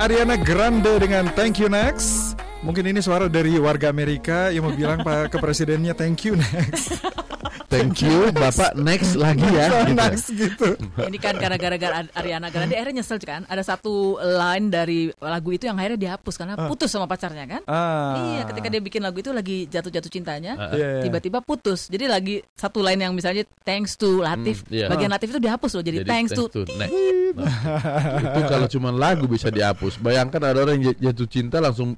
Ariana Grande dengan Thank You Next. Mungkin ini suara dari warga Amerika yang mau bilang pak ke presidennya thank you next. Thank you, Bapak next lagi ya. gitu. next gitu. Ini kan karena gara-gara Ariana Grande akhirnya nyesel kan. Ada satu line dari lagu itu yang akhirnya dihapus karena putus sama pacarnya kan. Ah. Iya, ketika dia bikin lagu itu lagi jatuh-jatuh cintanya, Ah. Iya, iya. tiba-tiba putus. Jadi lagi satu line yang misalnya thanks to Latif, Hmm, iya. bagian Latif itu dihapus loh. Jadi, Jadi thanks, to, next. Nah, itu kalau cuma lagu bisa dihapus. Bayangkan ada orang yang jatuh cinta langsung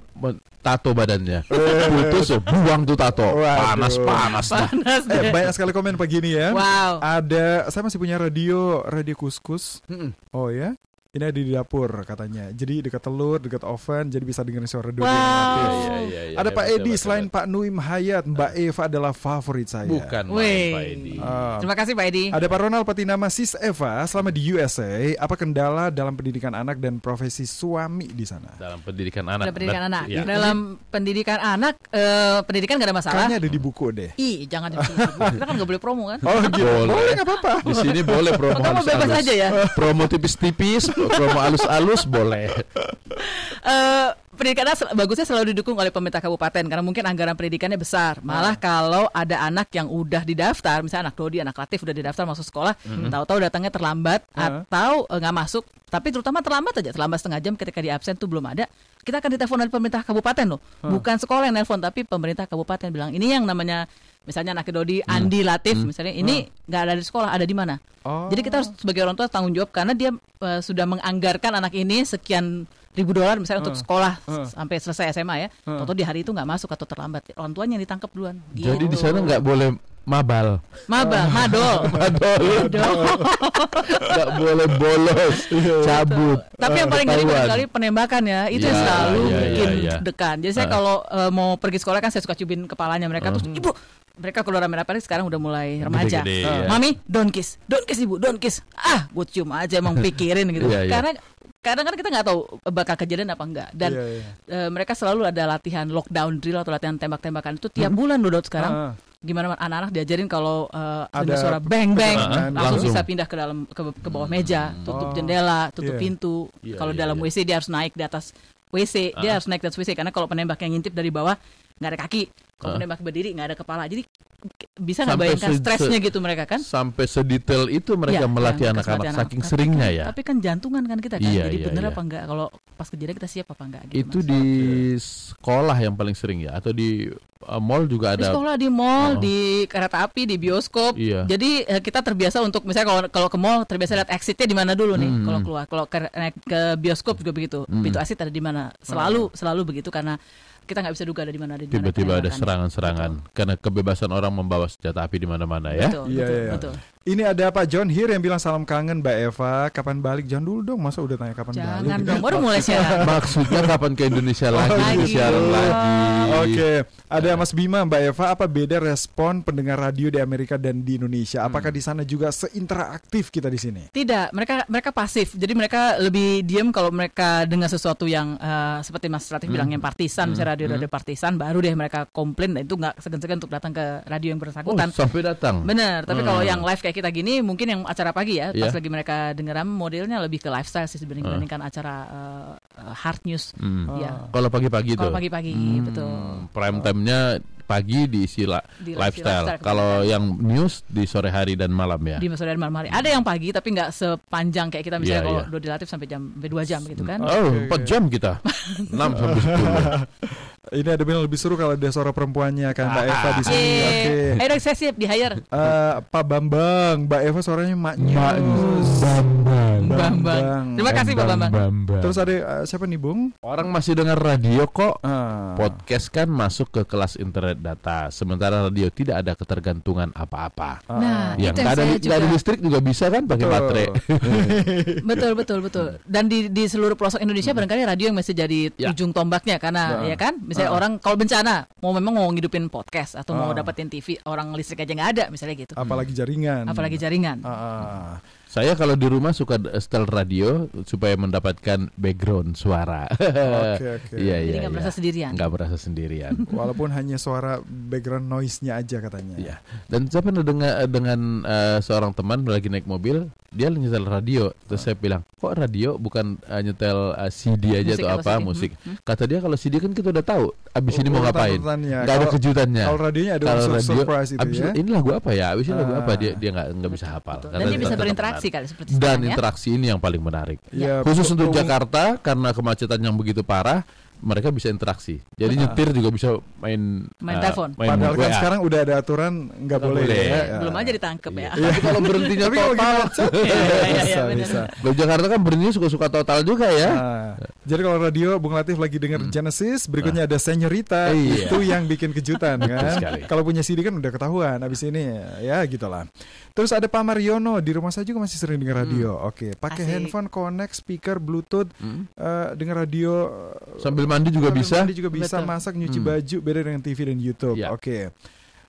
tato badannya. Putus, ya, buang tuh tato. Waduh. Panas panas. panas Eh, banyak sekali komen pagi ini ya. Wow. Ada saya masih punya radio radio kuskus. Oh ya. Ini ada di dapur katanya. Jadi dekat telur, dekat oven, jadi bisa dengerin suara dua Wow. Iya, iya, iya, Ada Pak Edi, selain. Pak Nuim Hayat, Mbak Eva adalah favorit saya. Bukan main, Wih. Pak Edi. Ah. Terima kasih Pak Edi. Ada Pak Ronald Patinama Sis Eva, selama di USA, apa kendala dalam pendidikan anak dan profesi suami di sana? Dalam pendidikan anak. Dalam pendidikan Dan- anak. iya. Dalam pendidikan anak, eh, pendidikan gak ada masalah. Kayaknya ada di buku deh. Ih, jangan disebut. Kita kan gak boleh promo kan? Oh gitu. Boleh. Boleh nggak apa-apa. Di sini boleh promo Kamu bebas aja ya. Promo tipis-tipis, promo alus-alus boleh. Eh, pendidikan bagusnya selalu didukung oleh pemerintah kabupaten karena mungkin anggaran pendidikannya besar. Malah kalau ada anak yang udah didaftar, misalnya anak Dodi, anak Latif udah didaftar masuk sekolah, tahu-tahu datangnya terlambat atau eh, nggak masuk, tapi terutama terlambat aja, terlambat setengah jam ketika di absen tuh belum ada, kita akan ditelepon dari pemerintah kabupaten loh, bukan sekolah yang nelpon tapi pemerintah kabupaten bilang ini yang namanya misalnya anak Dodi, Andi Latif, misalnya ini nggak ada di sekolah, ada di mana? Oh. Jadi kita harus sebagai orang tua tanggung jawab karena dia eh, sudah menganggarkan anak ini sekian ribu dolar misalnya untuk sekolah Uh. sampai selesai SMA ya. Atau di hari itu nggak masuk atau terlambat. Orang tuanya yang ditangkap duluan. Jadi di Gitu. sana nggak boleh mabal. maba, madol. Madol. Nggak boleh bolos, cabut. Tapi yang paling ngeri Ketahuan. barangkali penembakan ya, itu yang Ya, selalu ya, bikin ya, ya. degan. Jadi saya Ah. kalau eh, mau pergi sekolah kan saya suka cubin kepalanya mereka terus ibu mereka keluar merah merah sekarang udah mulai remaja. Gede-gede, Ah. ya. Mami, don't kiss, don't kiss ibu, don't kiss. Ah, gue cium aja emang pikirin gitu. Iya, iya. Karena kadang kan kita nggak tahu bakal kejadian apa enggak dan Iya, iya. eh, mereka selalu ada latihan lockdown drill atau latihan tembak-tembakan itu tiap bulan loh Dot, sekarang. Ah. Gimana anak-anak diajarin kalau eh, Ada suara bang bang Ah, langsung, langsung. bisa pindah ke dalam ke, ke bawah meja, tutup Oh, jendela, tutup iya. pintu. Iya, kalau iya, dalam iya. WC dia harus naik di atas WC, dia harus naik di atas WC karena kalau penembak yang ngintip dari bawah nggak ada kaki, kalau penembak berdiri nggak ada kepala. Jadi bisa nggak bayangkan stresnya gitu mereka kan? Sampai sedetail itu Iya, mereka melatih iya, anak-anak melatih saking Tapi seringnya kan- ya. Tapi kan jantungan kan kita kan, Iya, jadi iya, bener iya. apa enggak? Kalau pas kejadian kita siap apa enggak? Gitu, Itu Mas. di sekolah yang paling sering ya atau di uh, mall juga di ada. sekolah, di mall, Oh. di kereta api, di bioskop. Iya. Jadi eh, kita terbiasa untuk misalnya kalau kalau ke mall terbiasa lihat exitnya di mana dulu nih Hmm. kalau keluar. Kalau ke, naik ke bioskop juga begitu. Hmm. Pintu exit ada di mana? Selalu selalu begitu karena kita nggak bisa duga ada di mana ada di mana Tiba-tiba ada serangan-serangan karena kebebasan orang membawa senjata api di mana-mana ya. Betul, Iya, betul, iya. betul. Ini ada Pak John Hir yang bilang salam kangen Mbak Eva. Kapan balik? Jangan dulu dong. Masa udah tanya kapan Jangan balik? dong, baru mulai siaran. Maksudnya kapan ke Indonesia lagi, lagi. siaran lagi. Oke, ada Mas Bima, Mbak Eva, apa beda respon pendengar radio di Amerika dan di Indonesia? Apakah di sana juga seinteraktif kita di sini? Tidak, mereka mereka pasif. Jadi mereka lebih diam kalau mereka dengar sesuatu yang eh, seperti Mas Latif bilang yang partisan, misalnya radio-radio partisan, baru deh mereka komplain dan itu nggak segan-segan untuk datang ke radio yang Oh, bersangkutan. sampai datang. Bener, tapi kalau yang live kayak kita gini, mungkin yang acara pagi ya, pas Iya. lagi mereka dengeran modelnya lebih ke lifestyle sih dibanding dibandingkan acara eh, eh, hard news. Hmm. Ya. Kalau pagi-pagi tuh. Kalau pagi-pagi, Hmm, betul. Prime time-nya pagi diisi la- Di- lifestyle. lifestyle Kalau yang news di sore hari dan malam ya. Di sore dan malam hari. Ada yang pagi tapi nggak sepanjang kayak kita misalnya Iya, kalau iya. Dodi Latif sampai jam sampai 2 jam gitu kan. Oh, 4 jam kita. 6 sampai 10. Ini ada bilang lebih seru kalau ada suara perempuannya kan Mbak Eva di sini. Yeay. Oke. Ayo dong saya siap di hire. Eh, Pak Bambang, Mbak Eva suaranya maknyus. Bambang. Bambang. Terima kasih Pak Bambang. Terus ada eh, siapa nih Bung? Orang masih dengar radio kok. Ah. Podcast kan masuk ke kelas internet data, sementara radio tidak ada ketergantungan apa-apa. Nah, yang itu yang nggak ada, nggak ada juga- listrik juga bisa kan pakai Betul. baterai. betul betul betul. Dan di di seluruh pelosok Indonesia barangkali radio yang masih jadi Ya. ujung tombaknya karena Nah. ya kan, misalnya Ah. orang kalau bencana mau memang mau ngidupin podcast atau mau Ah. dapetin TV, orang listrik aja nggak ada misalnya gitu. Apalagi jaringan. Apalagi jaringan. Ah, ah. Saya kalau di rumah suka setel radio supaya mendapatkan background suara. Oke, oke. Iya, Jadi iya. nggak merasa iya. sendirian. Nggak merasa sendirian. Walaupun hanya suara background noise-nya aja katanya. Iya. Dan saya pernah dengan dengan eh, seorang teman lagi naik mobil, dia nyetel radio. Terus saya bilang, kok radio bukan eh, nyetel eh, CD aja Musik atau apa CD? musik? Hmm, Kata dia kalau CD kan kita udah tahu, abis ini mau ngapain? Nggak ada Kalau- kejutannya. kalau radionya ada Kalau unsur surprise itu abis ya. Ini lagu apa ya? Abis ini lagu Ah. apa? Dia dia nggak nggak bisa hafal. Dan Karena dia bisa berinteraksi menarik. kali seperti Dan sekarang ya. interaksi ini yang paling menarik. Ya, Khusus untuk Jakarta karena kemacetan yang begitu parah, mereka bisa interaksi. Jadi nyetir juga bisa main Main eh, telepon. main Padahal kan WA. sekarang udah ada aturan nggak boleh, boleh. ya. Belum aja ditangkep ya. Tapi kalau berhentinya Tapi total? Iya, iya, iya, bisa, bisa. Kalau Jakarta kan berhentinya suka-suka total juga ya. Nah, jadi kalau radio Bung Latif lagi denger Genesis, berikutnya ada Señorita, Iya. itu yang bikin kejutan kan. Kalau punya CD kan udah ketahuan abis ini ya gitulah. Terus ada Pak Mariono di rumah saya juga masih sering denger radio. Oke, pakai Asik. handphone, connect speaker, bluetooth, Hmm. eh, denger radio eh, Sambil mandi juga sambil bisa. mandi juga bisa, Betul. masak, nyuci Hmm. baju, beda dengan TV dan YouTube. Ya. Oke.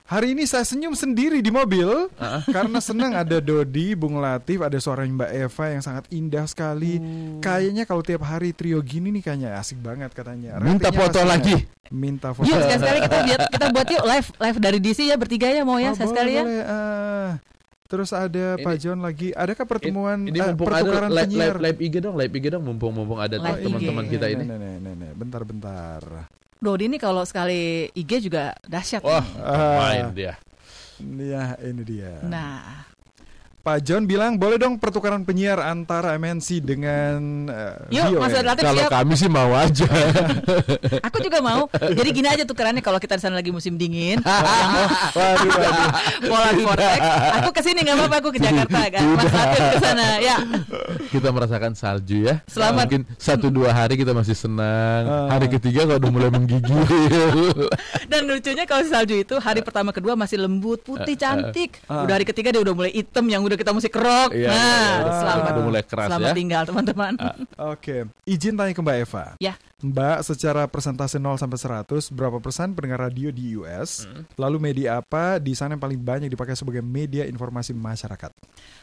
Hari ini saya senyum sendiri di mobil karena senang ada Dodi, Bung Latif, ada suara Mbak Eva yang sangat indah sekali. Kayaknya kalau tiap hari trio gini nih kayaknya asik banget katanya. Minta Ratingnya foto pastinya. lagi. Minta foto. Yuk sekali-sekali kita buat kita buat yuk live live dari DC ya bertiga ya mau ya Oh, sekali-sekali ya. boleh, boleh. Ah. Terus ada Pak Ini- John lagi. Adakah pertemuan ini eh, mumpung ada pertukaran live, penyiar? live, live IG dong, live IG dong mumpung mumpung ada teman-teman kita ini. Nih, nih, nih, nih, nih. Bentar, bentar. Dodi ini kalau sekali IG juga dahsyat. Wah, Ah. main dia. Ya, ini dia. Nah, Pak John bilang boleh dong pertukaran penyiar antara MNC dengan eh, Yuk. Mas Relatif Kalau siap. kami sih mau aja. Aku juga mau. Jadi gini aja tukerannya kalau kita di sana lagi musim dingin, Waduh, waduh. Polar Vortex, aku ke sini nggak apa-apa, aku ke Jakarta kan. Mas Latif ke sana. Ya. kita merasakan salju ya. Selamat. Mungkin satu dua hari kita masih senang. Ah. Hari ketiga kalau udah mulai menggigil. Dan lucunya kalau salju itu hari pertama kedua masih lembut, putih, cantik. Udah hari ketiga dia udah mulai hitam yang udah kita mesti kerok. Iya, nah, iya, iya. selamat. Udah mulai keras selamat ya. tinggal teman-teman. Oke, izin tanya ke Mbak Eva. Ya. Mbak, secara persentase 0 sampai 100, berapa persen pendengar radio di US? Hmm. Lalu media apa di sana yang paling banyak dipakai sebagai media informasi masyarakat?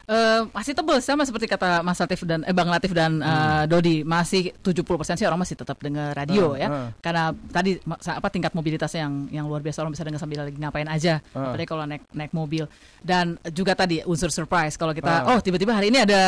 Eh, masih tebel sama seperti kata Mas Latif dan eh, Bang Latif dan eh, Dodi masih 70% sih orang masih tetap dengar radio Hmm, ya ah. karena tadi apa tingkat mobilitasnya yang yang luar biasa orang bisa dengar sambil lagi ngapain aja Ah. apalagi kalau naik naik mobil dan juga tadi unsur surprise kalau kita oh tiba-tiba hari ini ada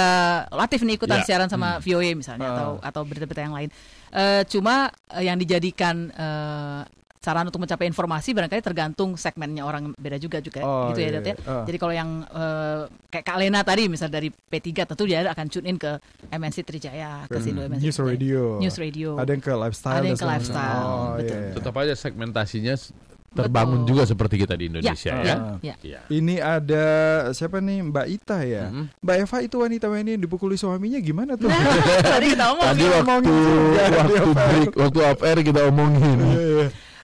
Latif nih ikutan Ya. siaran sama VOA misalnya Ah. atau atau berita-berita yang lain Eh, cuma eh, yang dijadikan eh, saran untuk mencapai informasi barangkali tergantung segmennya orang beda juga juga Oh, gitu ya iya, Dot ya. iya. Ah. Jadi kalau yang eh, kayak Kak Lena tadi misal dari P3 tentu dia akan tune in ke MNC Trijaya, ke Sindo MNC News Trijaya. radio. News radio. Ada yang ke lifestyle. Ada yang ke lifestyle. Oh, betul. iya, iya. Tetap aja segmentasinya terbangun Betul. juga seperti kita di Indonesia ya, ya. Ah. ya. Iya. Ini ada siapa nih Mbak Ita ya? Mhm. Mbak Eva itu wanita-wanita yang dipukuli suaminya gimana tuh? Tadi kita ngomong Tadi waktu waktu break, waktu off air kita omongin.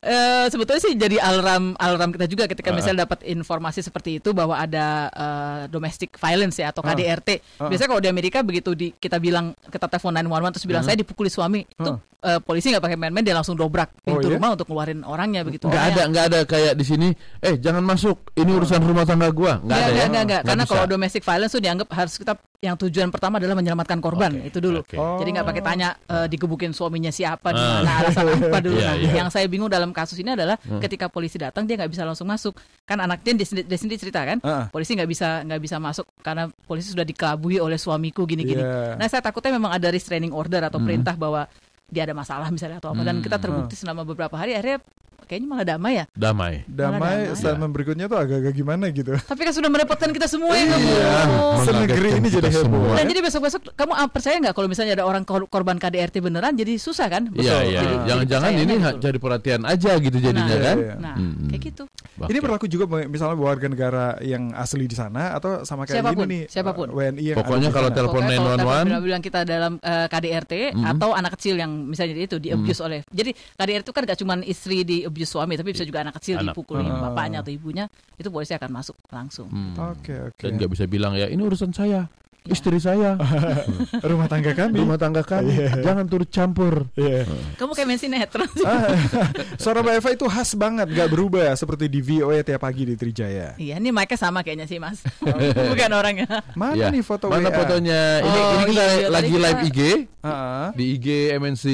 Eh, sebetulnya sih jadi alarm alarm kita juga ketika Ah. misalnya dapat informasi seperti itu bahwa ada eh, domestic violence ya atau Ah. KDRT. Ah. Biasanya kalau di Amerika begitu di, kita bilang kita telepon 911 terus bilang saya dipukuli suami, itu eh, polisi nggak pakai main-main dia langsung dobrak pintu Oh, iya? rumah untuk keluarin orangnya begitu. Nggak ada, nggak ada kayak di sini. Eh, jangan masuk. Ini urusan rumah tangga gua. Nggak Nggak, ada ya. nggak, nggak. Karena kalau domestic violence tuh dianggap harus kita yang tujuan pertama adalah menyelamatkan korban Oke, itu dulu. oke. Oh. Jadi nggak pakai tanya eh, digebukin suaminya siapa, di mana alasan apa dulu. Nah, iya. Yang saya bingung dalam kasus ini adalah Hmm. ketika polisi datang dia nggak bisa langsung masuk. Kan anaknya dia dia sendiri cerita kan, Ah. polisi nggak bisa nggak bisa masuk karena polisi sudah dikelabui oleh suamiku gini-gini. Iya. Nah saya takutnya memang ada restraining order atau Hmm. perintah bahwa dia ada masalah misalnya atau apa dan Hmm. kita terbukti selama beberapa hari akhirnya kayaknya malah damai ya. damai. Damai, damai. statement berikutnya tuh agak-agak gimana gitu. Tapi kan sudah merepotkan kita semua ya kamu. Iya, senegeri ini jadi heboh. semua. Dan jadi besok-besok kamu ah, percaya nggak kalau misalnya ada orang kor- korban KDRT beneran jadi susah kan? Iya, Betul. iya. Jangan-jangan ini ha- betul. jadi perhatian aja gitu jadinya Nah, kan. iya. Nah, Hmm. kayak gitu. Ini Oke. berlaku juga misalnya warga negara yang asli di sana atau sama kayak Siapa pun, ini nih siapa pun. uh, WNI yang Pokoknya kalau telepon Pokoknya kalau 911. telepon bilang kita dalam eh, KDRT Mhm. atau anak kecil yang misalnya itu di abuse oleh. Jadi KDRT itu kan gak cuma istri di abuse suami tapi bisa juga anak kecil Anak. dipukulin Ah. bapaknya atau ibunya itu polisi akan masuk langsung. Hmm. Oke, oke. Dan nggak bisa bilang ya ini urusan saya. Istri saya, Rumah tangga kami. rumah tangga kami, Iya. jangan turut campur. Iya. Kamu kayak main sinetron. Ah, Suara Mbak Eva itu khas banget, gak berubah seperti di VOA tiap pagi di Trijaya. Iya, ini mic sama kayaknya sih, Mas. Bukan orangnya. Mana Ya. nih foto Mana WA? fotonya? Ini, Oh, ini kita iya, tadi lagi kita- live IG Ah, di IG MNC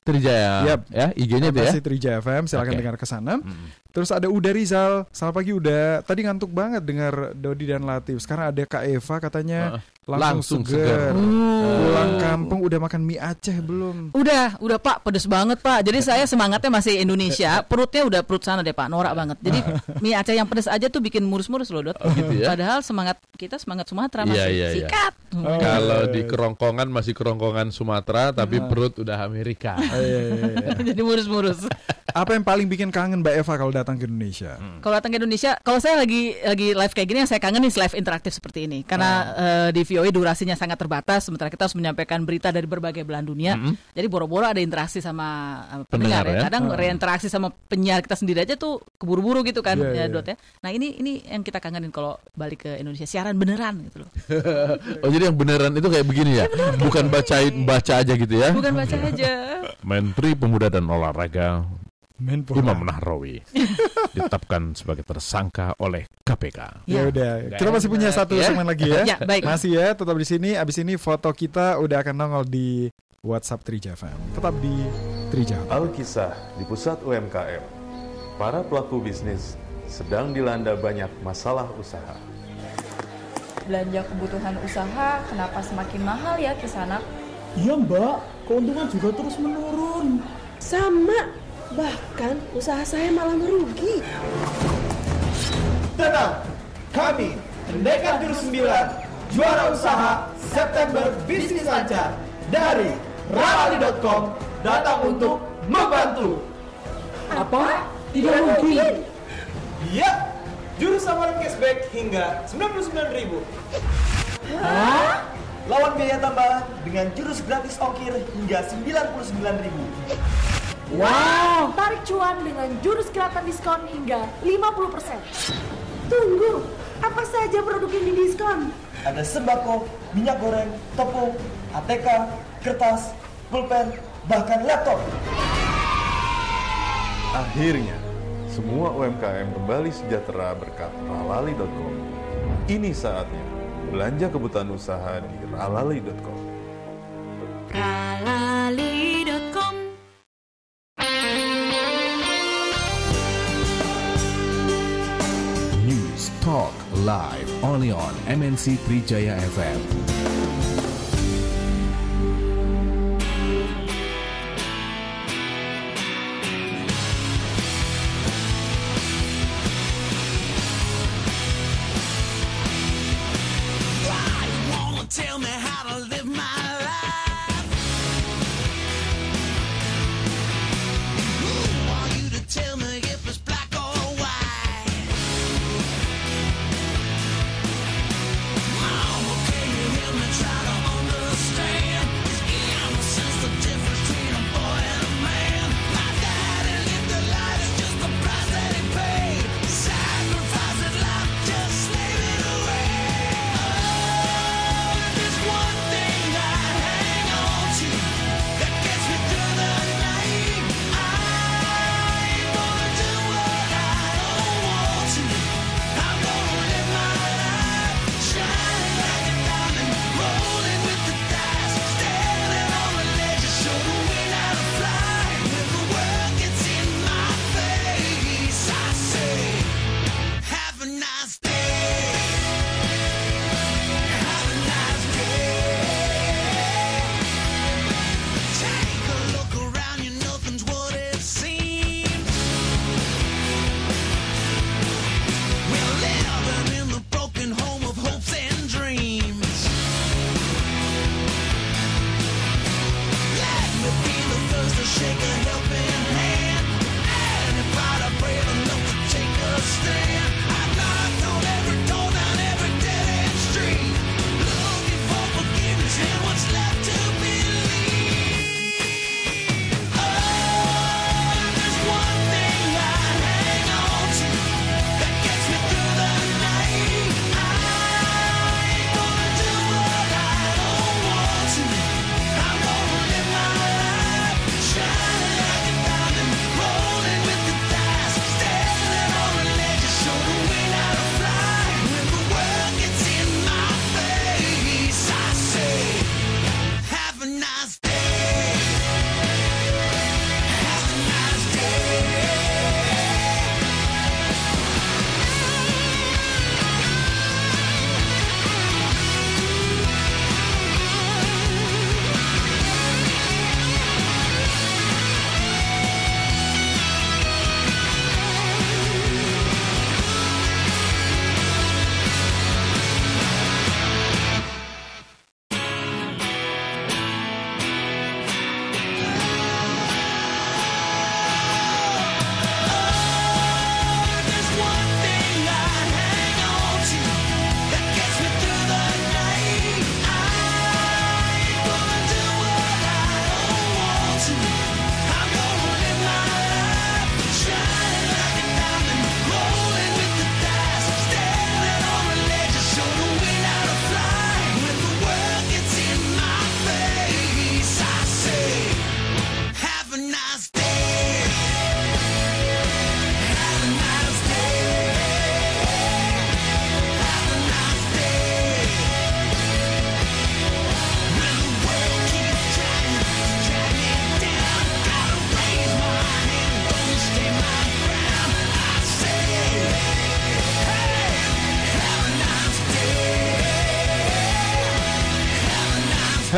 Trijaya. Yap. Ya, IG-nya itu ya. Trijaya FM, silakan Oke. dengar ke sana. Terus ada Uda Rizal, selamat pagi Uda. Tadi ngantuk banget dengar Dodi dan Latif. Sekarang ada Kak Eva katanya langsung, langsung seger. seger. Pulang kampung udah makan mie Aceh belum? Udah, udah Pak, pedes banget Pak. Jadi saya semangatnya masih Indonesia, perutnya udah perut sana deh Pak, norak banget. Jadi mie Aceh yang pedes aja tuh bikin murus-murus loh, Dot. gitu ya? Padahal semangat kita semangat Sumatera Iya, masih iya, iya. sikat. Oh, Kalau iya, di kerongkongan masih kerongkongan Sumatera, tapi perut udah Amerika. Oh, iya, iya, iya. Jadi murus-murus. Apa yang paling bikin kangen Mbak Eva kalau datang ke Indonesia? Kalau datang ke Indonesia, kalau saya lagi lagi live kayak gini, yang saya kangen nih live interaktif seperti ini. Karena eh, di VOA durasinya sangat terbatas, sementara kita harus menyampaikan berita dari berbagai belahan dunia. Jadi boro-boro ada interaksi sama eh, pendengar, Pendengar ya. ya. Kadang reinteraksi sama penyiar kita sendiri aja tuh keburu-buru gitu kan, Iya, ya, iya. Dot ya. Nah ini ini yang kita kangenin kalau balik ke Indonesia siaran beneran gitu loh. oh jadi yang beneran itu kayak begini ya? Bukan bacain baca aja gitu ya? Bukan baca aja. Menteri Pemuda dan Olahraga Menpora. Imam Nahrawi ditetapkan sebagai tersangka oleh KPK. Ya udah, kita masih punya satu Ya. segmen lagi ya. Ya, baik. Masih ya, tetap di sini. Abis ini foto kita udah akan nongol di WhatsApp Trija FM. Tetap di Trija. Alkisah di pusat UMKM. Para pelaku bisnis sedang dilanda banyak masalah usaha. Belanja kebutuhan usaha kenapa semakin mahal ya ke sana? Iya mbak, keuntungan juga terus menurun. Sama, bahkan usaha saya malah merugi. Tenang, kami Pendekar Jurus 9 Juara Usaha September Bisnis Lancar dari Rawali.com datang untuk membantu. Apa? Tidak mungkin. Iya, jurus samaran cashback hingga 99.000. Hah? Lawan biaya tambahan dengan jurus gratis ongkir hingga 99.000. Wow, tarik cuan dengan jurus kelihatan diskon hingga 50%. Tunggu, apa saja produk yang didiskon? Ada sembako, minyak goreng, tepung, ATK, kertas, pulpen, bahkan laptop. Akhirnya, semua UMKM kembali sejahtera berkat ralali.com. Ini saatnya belanja kebutuhan usaha di ralali.com. Ralali.com Live only on MNC Trijaya FM.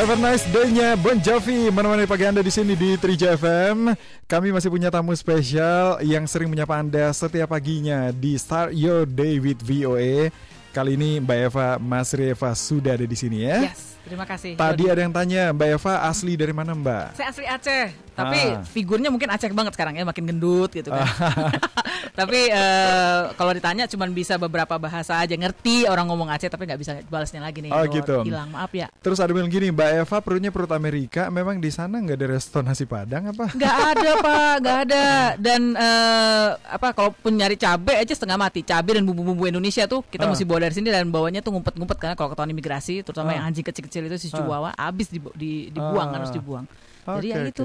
Have a nice day-nya Bon Jovi menemani pagi Anda di sini di Trija FM. Kami masih punya tamu spesial yang sering menyapa Anda setiap paginya di Start Your Day with VOA. Kali ini Mbak Eva Masri Eva sudah ada di sini ya. Yes, terima kasih. Tadi Dodi. ada yang tanya Mbak Eva asli dari mana Mbak? Saya asli Aceh, tapi Ah. figurnya mungkin Aceh banget sekarang ya, makin gendut gitu kan. tapi eh, kalau ditanya cuman bisa beberapa bahasa aja, ngerti orang ngomong Aceh tapi nggak bisa balasnya lagi nih. Oh, gitu. Hilang, maaf ya. Terus ada bilang gini, Mbak Eva perutnya perut Amerika, memang di sana nggak ada restoran nasi padang apa? Nggak ada pak, nggak ada. Dan eh, apa kalaupun nyari cabe aja setengah mati. Cabe dan bumbu-bumbu Indonesia tuh kita Ah. mesti bawa dari sini dan bawanya tuh ngumpet-ngumpet karena kalau ketahuan imigrasi, terutama Ah. yang anjing kecil-kecil itu si Ah. chihuahua, habis dibu- di, dibuang Ah. harus dibuang. Jadi ya Oke, itu.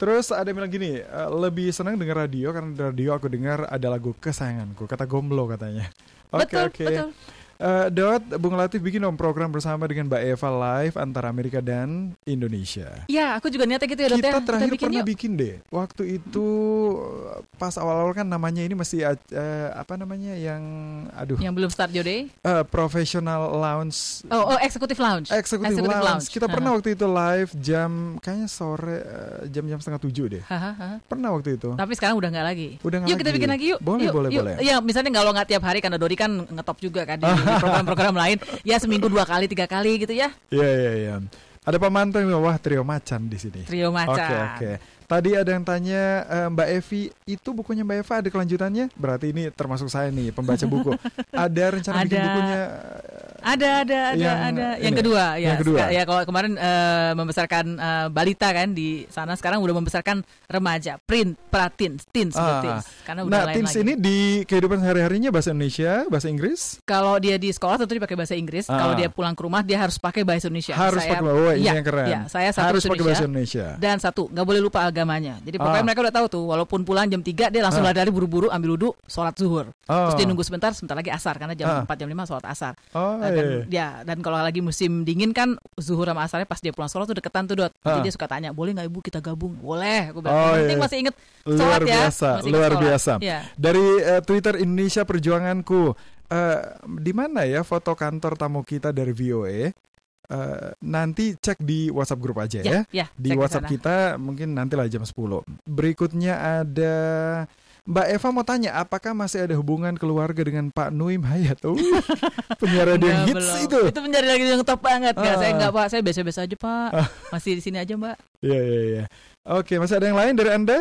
Terus ada yang bilang gini, eh, lebih senang dengar radio karena di radio aku dengar ada lagu kesayanganku, kata Gomblo katanya. Oke Betul, oke. betul. Eh, Dot, Bung Latif bikin dong program bersama dengan Mbak Eva live antara Amerika dan Indonesia. Ya, aku juga niatnya gitu ya, Dot Kita ya. terakhir bikin pernah yuk. bikin deh. Waktu itu pas awal-awal kan namanya ini masih eh, apa namanya yang aduh. Yang belum start Jode. Eh, professional lounge Oh, oh Executive Lounge. Eksekutif lounge. Kita pernah Haha. waktu itu live jam kayaknya sore jam-jam setengah tujuh deh. Haha, haha. Pernah waktu itu. Tapi sekarang udah nggak lagi. Udah nggak yuk kita lagi. bikin lagi yuk. Boleh, yuk, boleh, yuk. boleh. Ya misalnya kalau nggak tiap hari karena Dodi kan ngetop juga kan di, di program-program lain. Ya seminggu dua kali tiga kali gitu ya. Iya iya iya. Ada pemantau yang wah trio macan di sini. Trio macan. Oke oke. Tadi ada yang tanya eh, Mbak Evi itu bukunya Mbak Eva ada kelanjutannya? Berarti ini termasuk saya nih pembaca buku. ada rencana bikin Ada. bukunya? Ada ada ada Yang ada. ini Yang ya? kedua ya. Yang kedua. Ya kalau kemarin eh, membesarkan eh, balita kan di sana sekarang udah membesarkan remaja, print, pratin, teens, Ah. teens. Karena udah Nah, lain teens lagi. ini di kehidupan sehari-harinya bahasa Indonesia, bahasa Inggris? Kalau dia di sekolah tentu dia pakai bahasa Inggris. Ah. Kalau dia pulang ke rumah dia harus pakai bahasa Indonesia. Harus Saya- pakai bahasa ini Iya, yang keren. iya, saya satu Harus pakai bahasa Indonesia. Dan satu, nggak boleh lupa agamanya. Jadi pokoknya Ah. mereka udah tahu tuh, walaupun pulang jam 3 dia langsung Ah. lari-lari buru-buru ambil wudhu, sholat zuhur. Ah. Terus dia nunggu sebentar, sebentar lagi asar karena jam Ah. 4 jam 5 sholat asar. Oh, dan, iya. ya, dan kalau lagi musim dingin kan zuhur sama asarnya pas dia pulang sholat tuh deketan tuh dot. Jadi Ah. dia suka tanya, boleh nggak ibu kita gabung? Boleh. Aku bilang, Oh, "Yang penting iya. masih inget luar sholat ya. biasa, Masih luar sholat." biasa. Iya. Dari eh, Twitter Indonesia Perjuanganku, eh, di mana ya foto kantor tamu kita dari VOA? Eh, nanti cek di WhatsApp grup aja ya. Ya, ya, di WhatsApp sana. kita mungkin nanti lah jam 10. Berikutnya ada Mbak Eva mau tanya apakah masih ada hubungan keluarga dengan Pak Nuim Hayat? Uh, penyiar radio yang hits belum. itu. Itu penjara lagi yang top banget. Nggak, saya Ah. enggak, Pak. Saya biasa-biasa aja, Pak. Masih di sini aja, Mbak. Iya iya iya. Oke, masih ada yang lain dari Anda?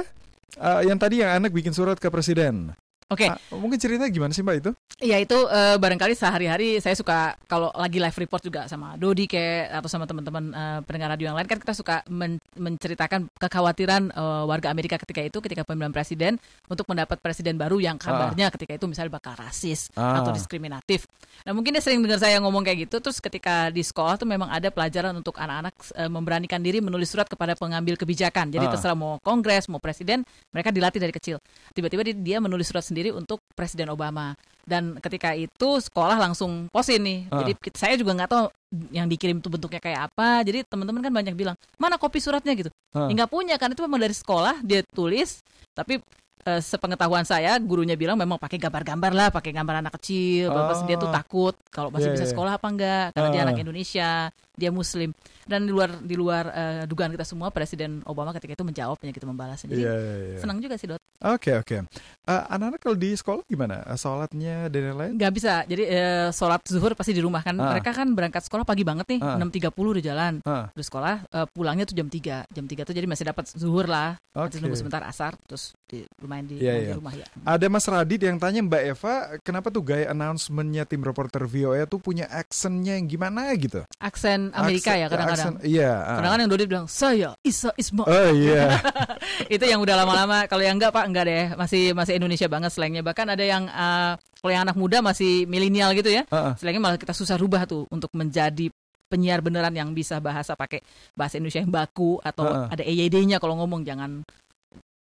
Eh, yang tadi yang anak bikin surat ke presiden. Oke. Ah, mungkin ceritanya gimana sih Mbak itu? Ya itu eh, barangkali sehari-hari saya suka kalau lagi live report juga sama Dodi kayak atau sama teman-teman eh, pendengar radio yang lain kan kita suka men- menceritakan kekhawatiran eh, warga Amerika ketika itu ketika pemilihan presiden untuk mendapat presiden baru yang kabarnya ketika itu misalnya bakal rasis Ah. atau diskriminatif. Nah mungkin dia sering dengar saya ngomong kayak gitu terus ketika di sekolah tuh memang ada pelajaran untuk anak-anak eh, memberanikan diri menulis surat kepada pengambil kebijakan. Jadi Ah. terserah mau kongres mau presiden mereka dilatih dari kecil. Tiba-tiba dia menulis surat sendiri untuk Presiden Obama. Dan ketika itu sekolah langsung posin nih. Ah. Jadi saya juga nggak tahu yang dikirim itu bentuknya kayak apa. Jadi teman-teman kan banyak bilang, "Mana kopi suratnya?" gitu. Ah. Ya, nggak punya kan itu memang dari sekolah dia tulis, tapi eh, sepengetahuan saya gurunya bilang memang pakai gambar-gambar lah, pakai gambar anak kecil. Terus dia tuh takut kalau masih Iya, bisa iya. sekolah apa enggak karena dia Ah. anak Indonesia, dia muslim. Dan di luar di luar eh, dugaan kita semua Presiden Obama ketika itu menjawabnya gitu membalasnya. Jadi Iya, iya, iya. senang juga sih, Dot. Oke oke. Eh, anak-anak kalau di sekolah gimana? Eh, Sholatnya dan lain-lain? Nggak bisa. Jadi eh, sholat zuhur pasti di rumah kan. Ah. Mereka kan berangkat sekolah pagi banget nih, Ah. 6.30 udah jalan. Ah. Terus sekolah eh, pulangnya tuh jam 3. Jam 3 tuh jadi masih dapat zuhur lah. Nanti Oke. nunggu sebentar asar terus di, lumayan di, Iya, main di iya. rumah ya. Ada Mas Radit yang tanya Mbak Eva, kenapa tuh gaya announcementnya tim reporter VOA tuh punya accentnya yang gimana gitu? Aksen Amerika Aksen- ya kadang-kadang. iya, ah. Kadang-kadang yang Dodi bilang, "Saya Isa Isma." Oh iya. itu yang udah lama-lama. Kalau yang enggak Pak, enggak deh. Masih masih Indonesia banget slangnya. Bahkan ada yang eh, kalau yang anak muda masih milenial gitu ya. Ah, ah. Slangnya malah kita susah rubah tuh untuk menjadi penyiar beneran yang bisa bahasa pakai bahasa Indonesia yang baku atau Ah, ah. ada EYD-nya kalau ngomong jangan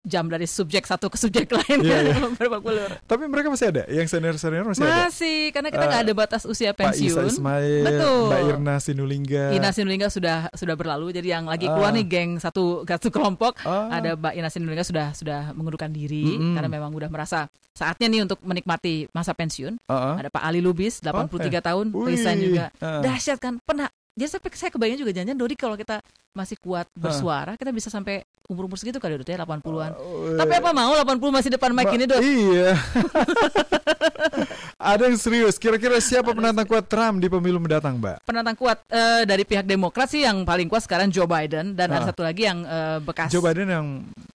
jam dari subjek satu ke subjek lain Iya, iya. berbak belur. Tapi mereka masih ada, yang senior-senior masih, ada. Masih, karena kita nggak ada batas usia Pak Isa pensiun. Ismail, Betul. Mbak Irna Sinulingga. Ina Sinulinga sudah sudah berlalu. Jadi yang lagi keluar nih geng satu satu kelompok Ah. ada Mbak Ina Sinulinga sudah sudah mengundurkan diri Mm-mm. karena memang udah merasa saatnya nih untuk menikmati masa pensiun. Ah, ah. Ada Pak Ali Lubis 83 Oh, eh. tahun, resign juga. ah. Dahsyat kan? Pernah jadi saya, saya kebayang juga jangan Dodi kalau kita masih kuat bersuara, kita bisa sampai umur-umur segitu kali Dot ya 80-an. Tapi apa mau 80 masih depan mic ini Dot? Iya. Ada yang serius. Kira-kira siapa penantang kuat Trump di pemilu mendatang, Mbak? Penantang kuat eh, dari pihak Demokrat sih yang paling kuat sekarang Joe Biden dan ada Ah. satu lagi yang eh, bekas Joe Biden yang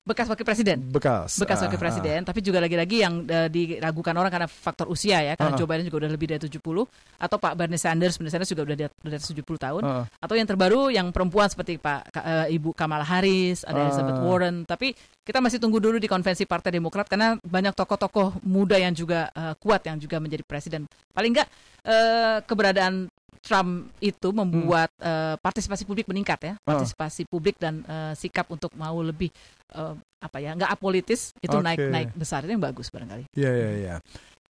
bekas wakil presiden. bekas. bekas Ah, wakil ah. presiden, tapi juga lagi-lagi yang eh, diragukan orang karena faktor usia ya, karena Ah. Joe Biden juga udah lebih dari 70 atau Pak Bernie Sanders, Bernie Sanders juga udah di atas 70 tahun. Ah. Atau yang terbaru yang perempuan seperti Pak eh, Ibu Kamala Harris, ada Ah. Elizabeth Warren, tapi kita masih tunggu dulu di konvensi Partai Demokrat karena banyak tokoh-tokoh muda yang juga eh, kuat yang juga menjadi presiden. Paling enggak eh, keberadaan Trump itu membuat eh, partisipasi publik meningkat ya, Ah. partisipasi publik dan eh, sikap untuk mau lebih eh, apa ya, nggak apolitis itu Oke. naik naik besar itu yang bagus barangkali. Iya, iya, iya.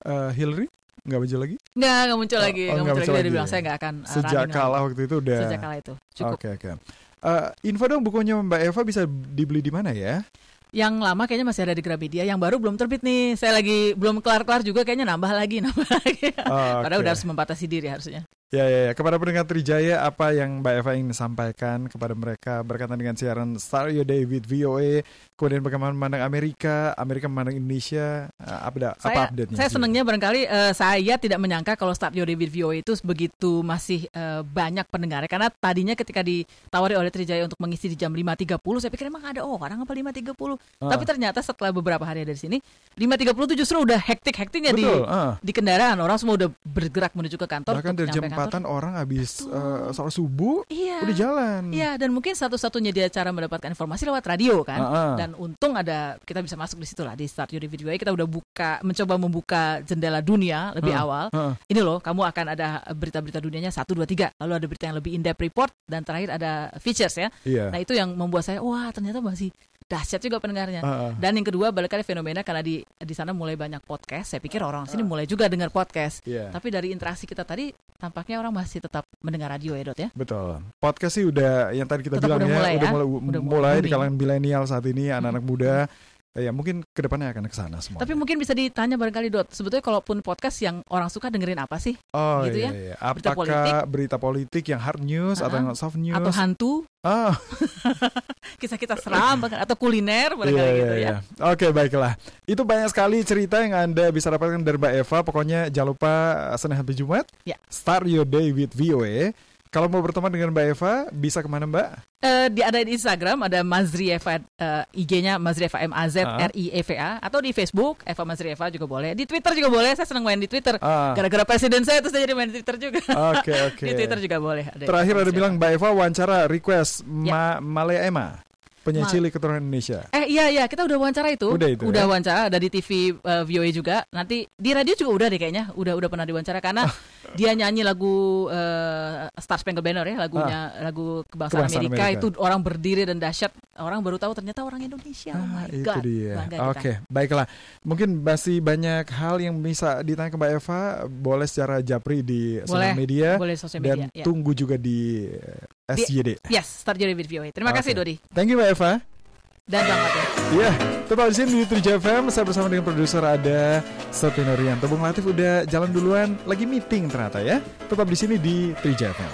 Eh, Hillary nggak maju lagi? Nggak, nggak muncul lagi, Oh, nggak nggak muncul muncul lagi. Dia bilang ya. saya nggak akan uh, Sejak kalah lagi." waktu itu udah. Sejak kalah itu cukup. Oke, oke. Eh, info dong bukunya Mbak Eva bisa dibeli di mana ya? Yang lama kayaknya masih ada di Gramedia, yang baru belum terbit nih. Saya lagi belum kelar-kelar juga kayaknya nambah lagi, nambah lagi. Oh, Padahal oke. udah harus membatasi diri harusnya. Ya, ya, ya. Kepada pendengar Trijaya, apa yang Mbak Eva ingin sampaikan kepada mereka berkaitan dengan siaran Star Your Day with VOA, kemudian bagaimana memandang Amerika, Amerika memandang Indonesia, eh, apa, apa Saya, update-nya? saya senangnya barangkali eh, saya tidak menyangka kalau Start Your Day with VOA itu begitu masih eh, banyak pendengarnya karena tadinya ketika ditawari oleh Trijaya untuk mengisi di jam 5.30 saya pikir emang ada orang apa 5.30 Ah. tapi ternyata setelah beberapa hari ada di sini 5.30 itu justru udah hektik-hektiknya di ah. di kendaraan orang semua udah bergerak menuju ke kantor Bahkan untuk dari 4 orang habis eh, sholat subuh, Iya. udah jalan. Iya, dan mungkin satu-satunya dia cara mendapatkan informasi lewat radio kan. Ah, ah. Dan untung ada kita bisa masuk di situ lah di Start Your Video kita udah buka mencoba membuka jendela dunia lebih Ah, awal. ah. Ini loh, kamu akan ada berita-berita dunianya 1 2 3. Lalu ada berita yang lebih in-depth report dan terakhir ada features ya. Iya. Nah, itu yang membuat saya wah, ternyata masih dahsyat juga pendengarnya. Ah. Dan yang kedua balik lagi fenomena karena di di sana mulai banyak podcast. Saya pikir orang sini mulai juga dengar podcast. Iya. Tapi dari interaksi kita tadi tampaknya orang masih tetap mendengar radio ya, Dot ya. Betul. Podcast sih udah yang tadi kita Tetap bilang udah ya, mulai udah ya. mulai, Udah mulai mulai di kalangan milenial saat ini, anak-anak muda. Eh, Ya mungkin ke depannya akan ke sana semua. Tapi mungkin bisa ditanya barangkali Dot, sebetulnya kalaupun podcast yang orang suka dengerin apa sih? Oh gitu iya, ya. iya. Berita Apakah politik berita politik yang hard news atau Ah, yang soft news? atau hantu, Ah, kisah-kisah seram bahkan atau kuliner barangkali iya, gitu ya. iya. Oke, baiklah. Itu banyak sekali cerita yang Anda bisa dapatkan dari Mbak Eva. Pokoknya jangan lupa Senin sampai Jumat. Ya. Start your day with VOA. Kalau mau berteman dengan Mbak Eva, bisa ke mana Mbak? Eh, di ada di Instagram ada Mazri Eva eh, IG-nya Mazri Eva M A Z Ah. R I E V A atau di Facebook Eva Mazri Eva juga boleh. Di Twitter juga boleh. Saya senang main di Twitter. Ah. Gara-gara presiden saya terus saya jadi main di Twitter juga. Oke, oke. di Twitter juga boleh. Ada Terakhir ada bilang Mbak Eva wawancara request Ma Malaya Emma, penyanyi cilik keturunan Indonesia. Eh iya iya kita udah wawancara itu. Udah itu, ya? wawancara ada di TV uh, VOA juga. Nanti di radio juga udah deh kayaknya. Udah udah pernah diwawancara karena dia nyanyi lagu uh, Star Spangled Banner ya lagunya lagu kebangsaan, Kebangsaan Amerika, Amerika. itu orang berdiri dan dahsyat. Orang baru tahu ternyata orang Indonesia. Oh my Itu god. dia. Oke, baiklah. Mungkin masih banyak hal yang bisa ditanya ke Mbak Eva. Boleh secara japri di Boleh, sosial media. boleh sosial Dan media, ya. tunggu juga di eh, Di- SYD. Yes, Your Day with VOA. Terima kasih Oke. Dodi. Thank you Mbak Eva. Dan Bang Mate. Iya, tetap di sini di Trija FM. Saya bersama dengan produser ada Septino Rianto. Bung Latif udah jalan duluan, lagi meeting ternyata ya. Tetap di sini di Trija FM.